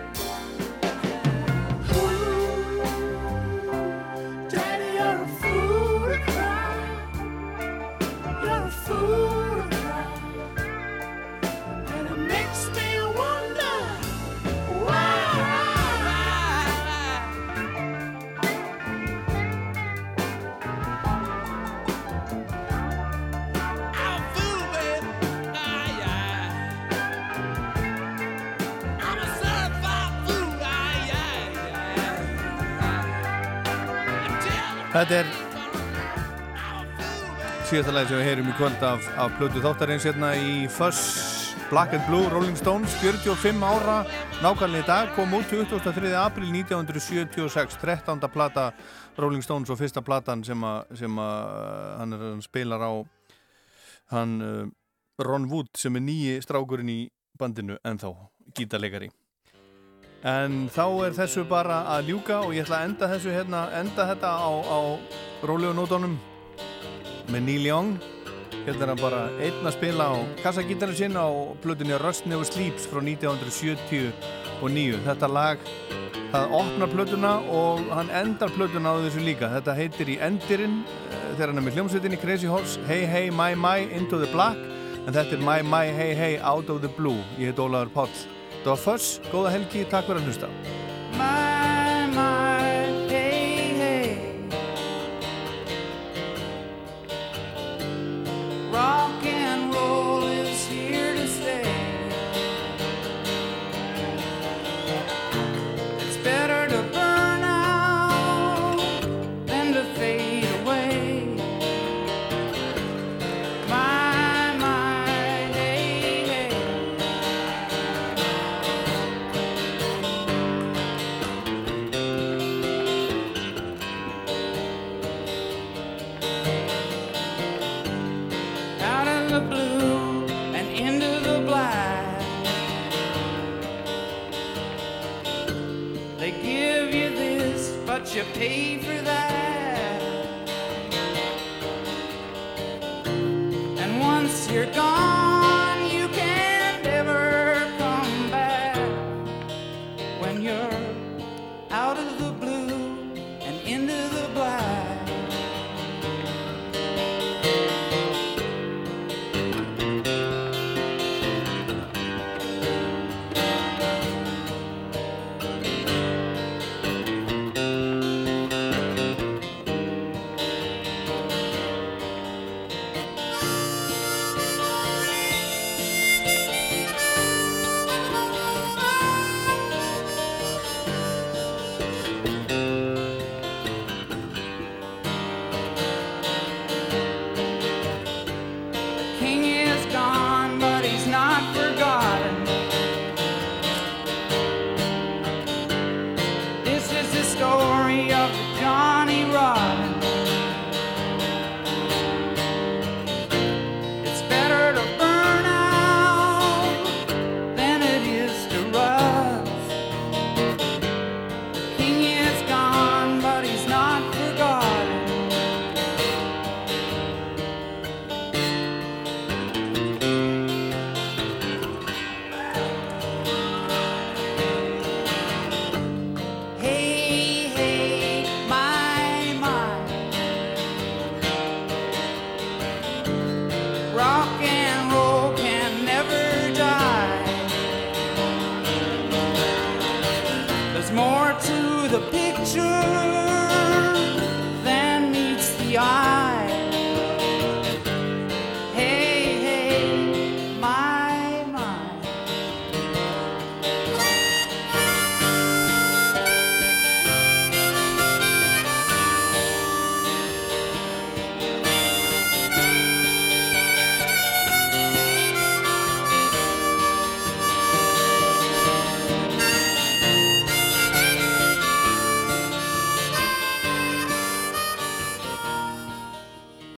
Þetta er síðasta læði sem við heyrum í kvöld af, af Plötu Þáttarins hérna í Fuss Black and Blue Rolling Stones 45 ára nákvæmlega í dag kom út 23. april 1976 13. plata Rolling Stones og fyrsta platan sem að hann, hann spilar á hann eh, Ron Wood sem er nýji strákurinn í bandinu en þá gítarleikari en þá er þessu bara að ljúka og ég ætla að enda þessu hérna, enda þetta á, á rólegunótonum með Neil Young. Hérna er hann bara einn að spila á kassagítarinn sinn á plutunni Rust Never Sleeps frá 1979 þetta lag það opnar plötuna og hann endar plötuna á þessu líka. Þetta heitir í endirinn eh, þegar hann er með hljómsveitinni Crazy Horse Hey Hey My My Into the Black. En þetta er My My Hey Hey Out of the Blue. Ég heit Ólaður Páll Fuss, góða helgi, takk fyrir að hlusta My, my, hey, hey. Rock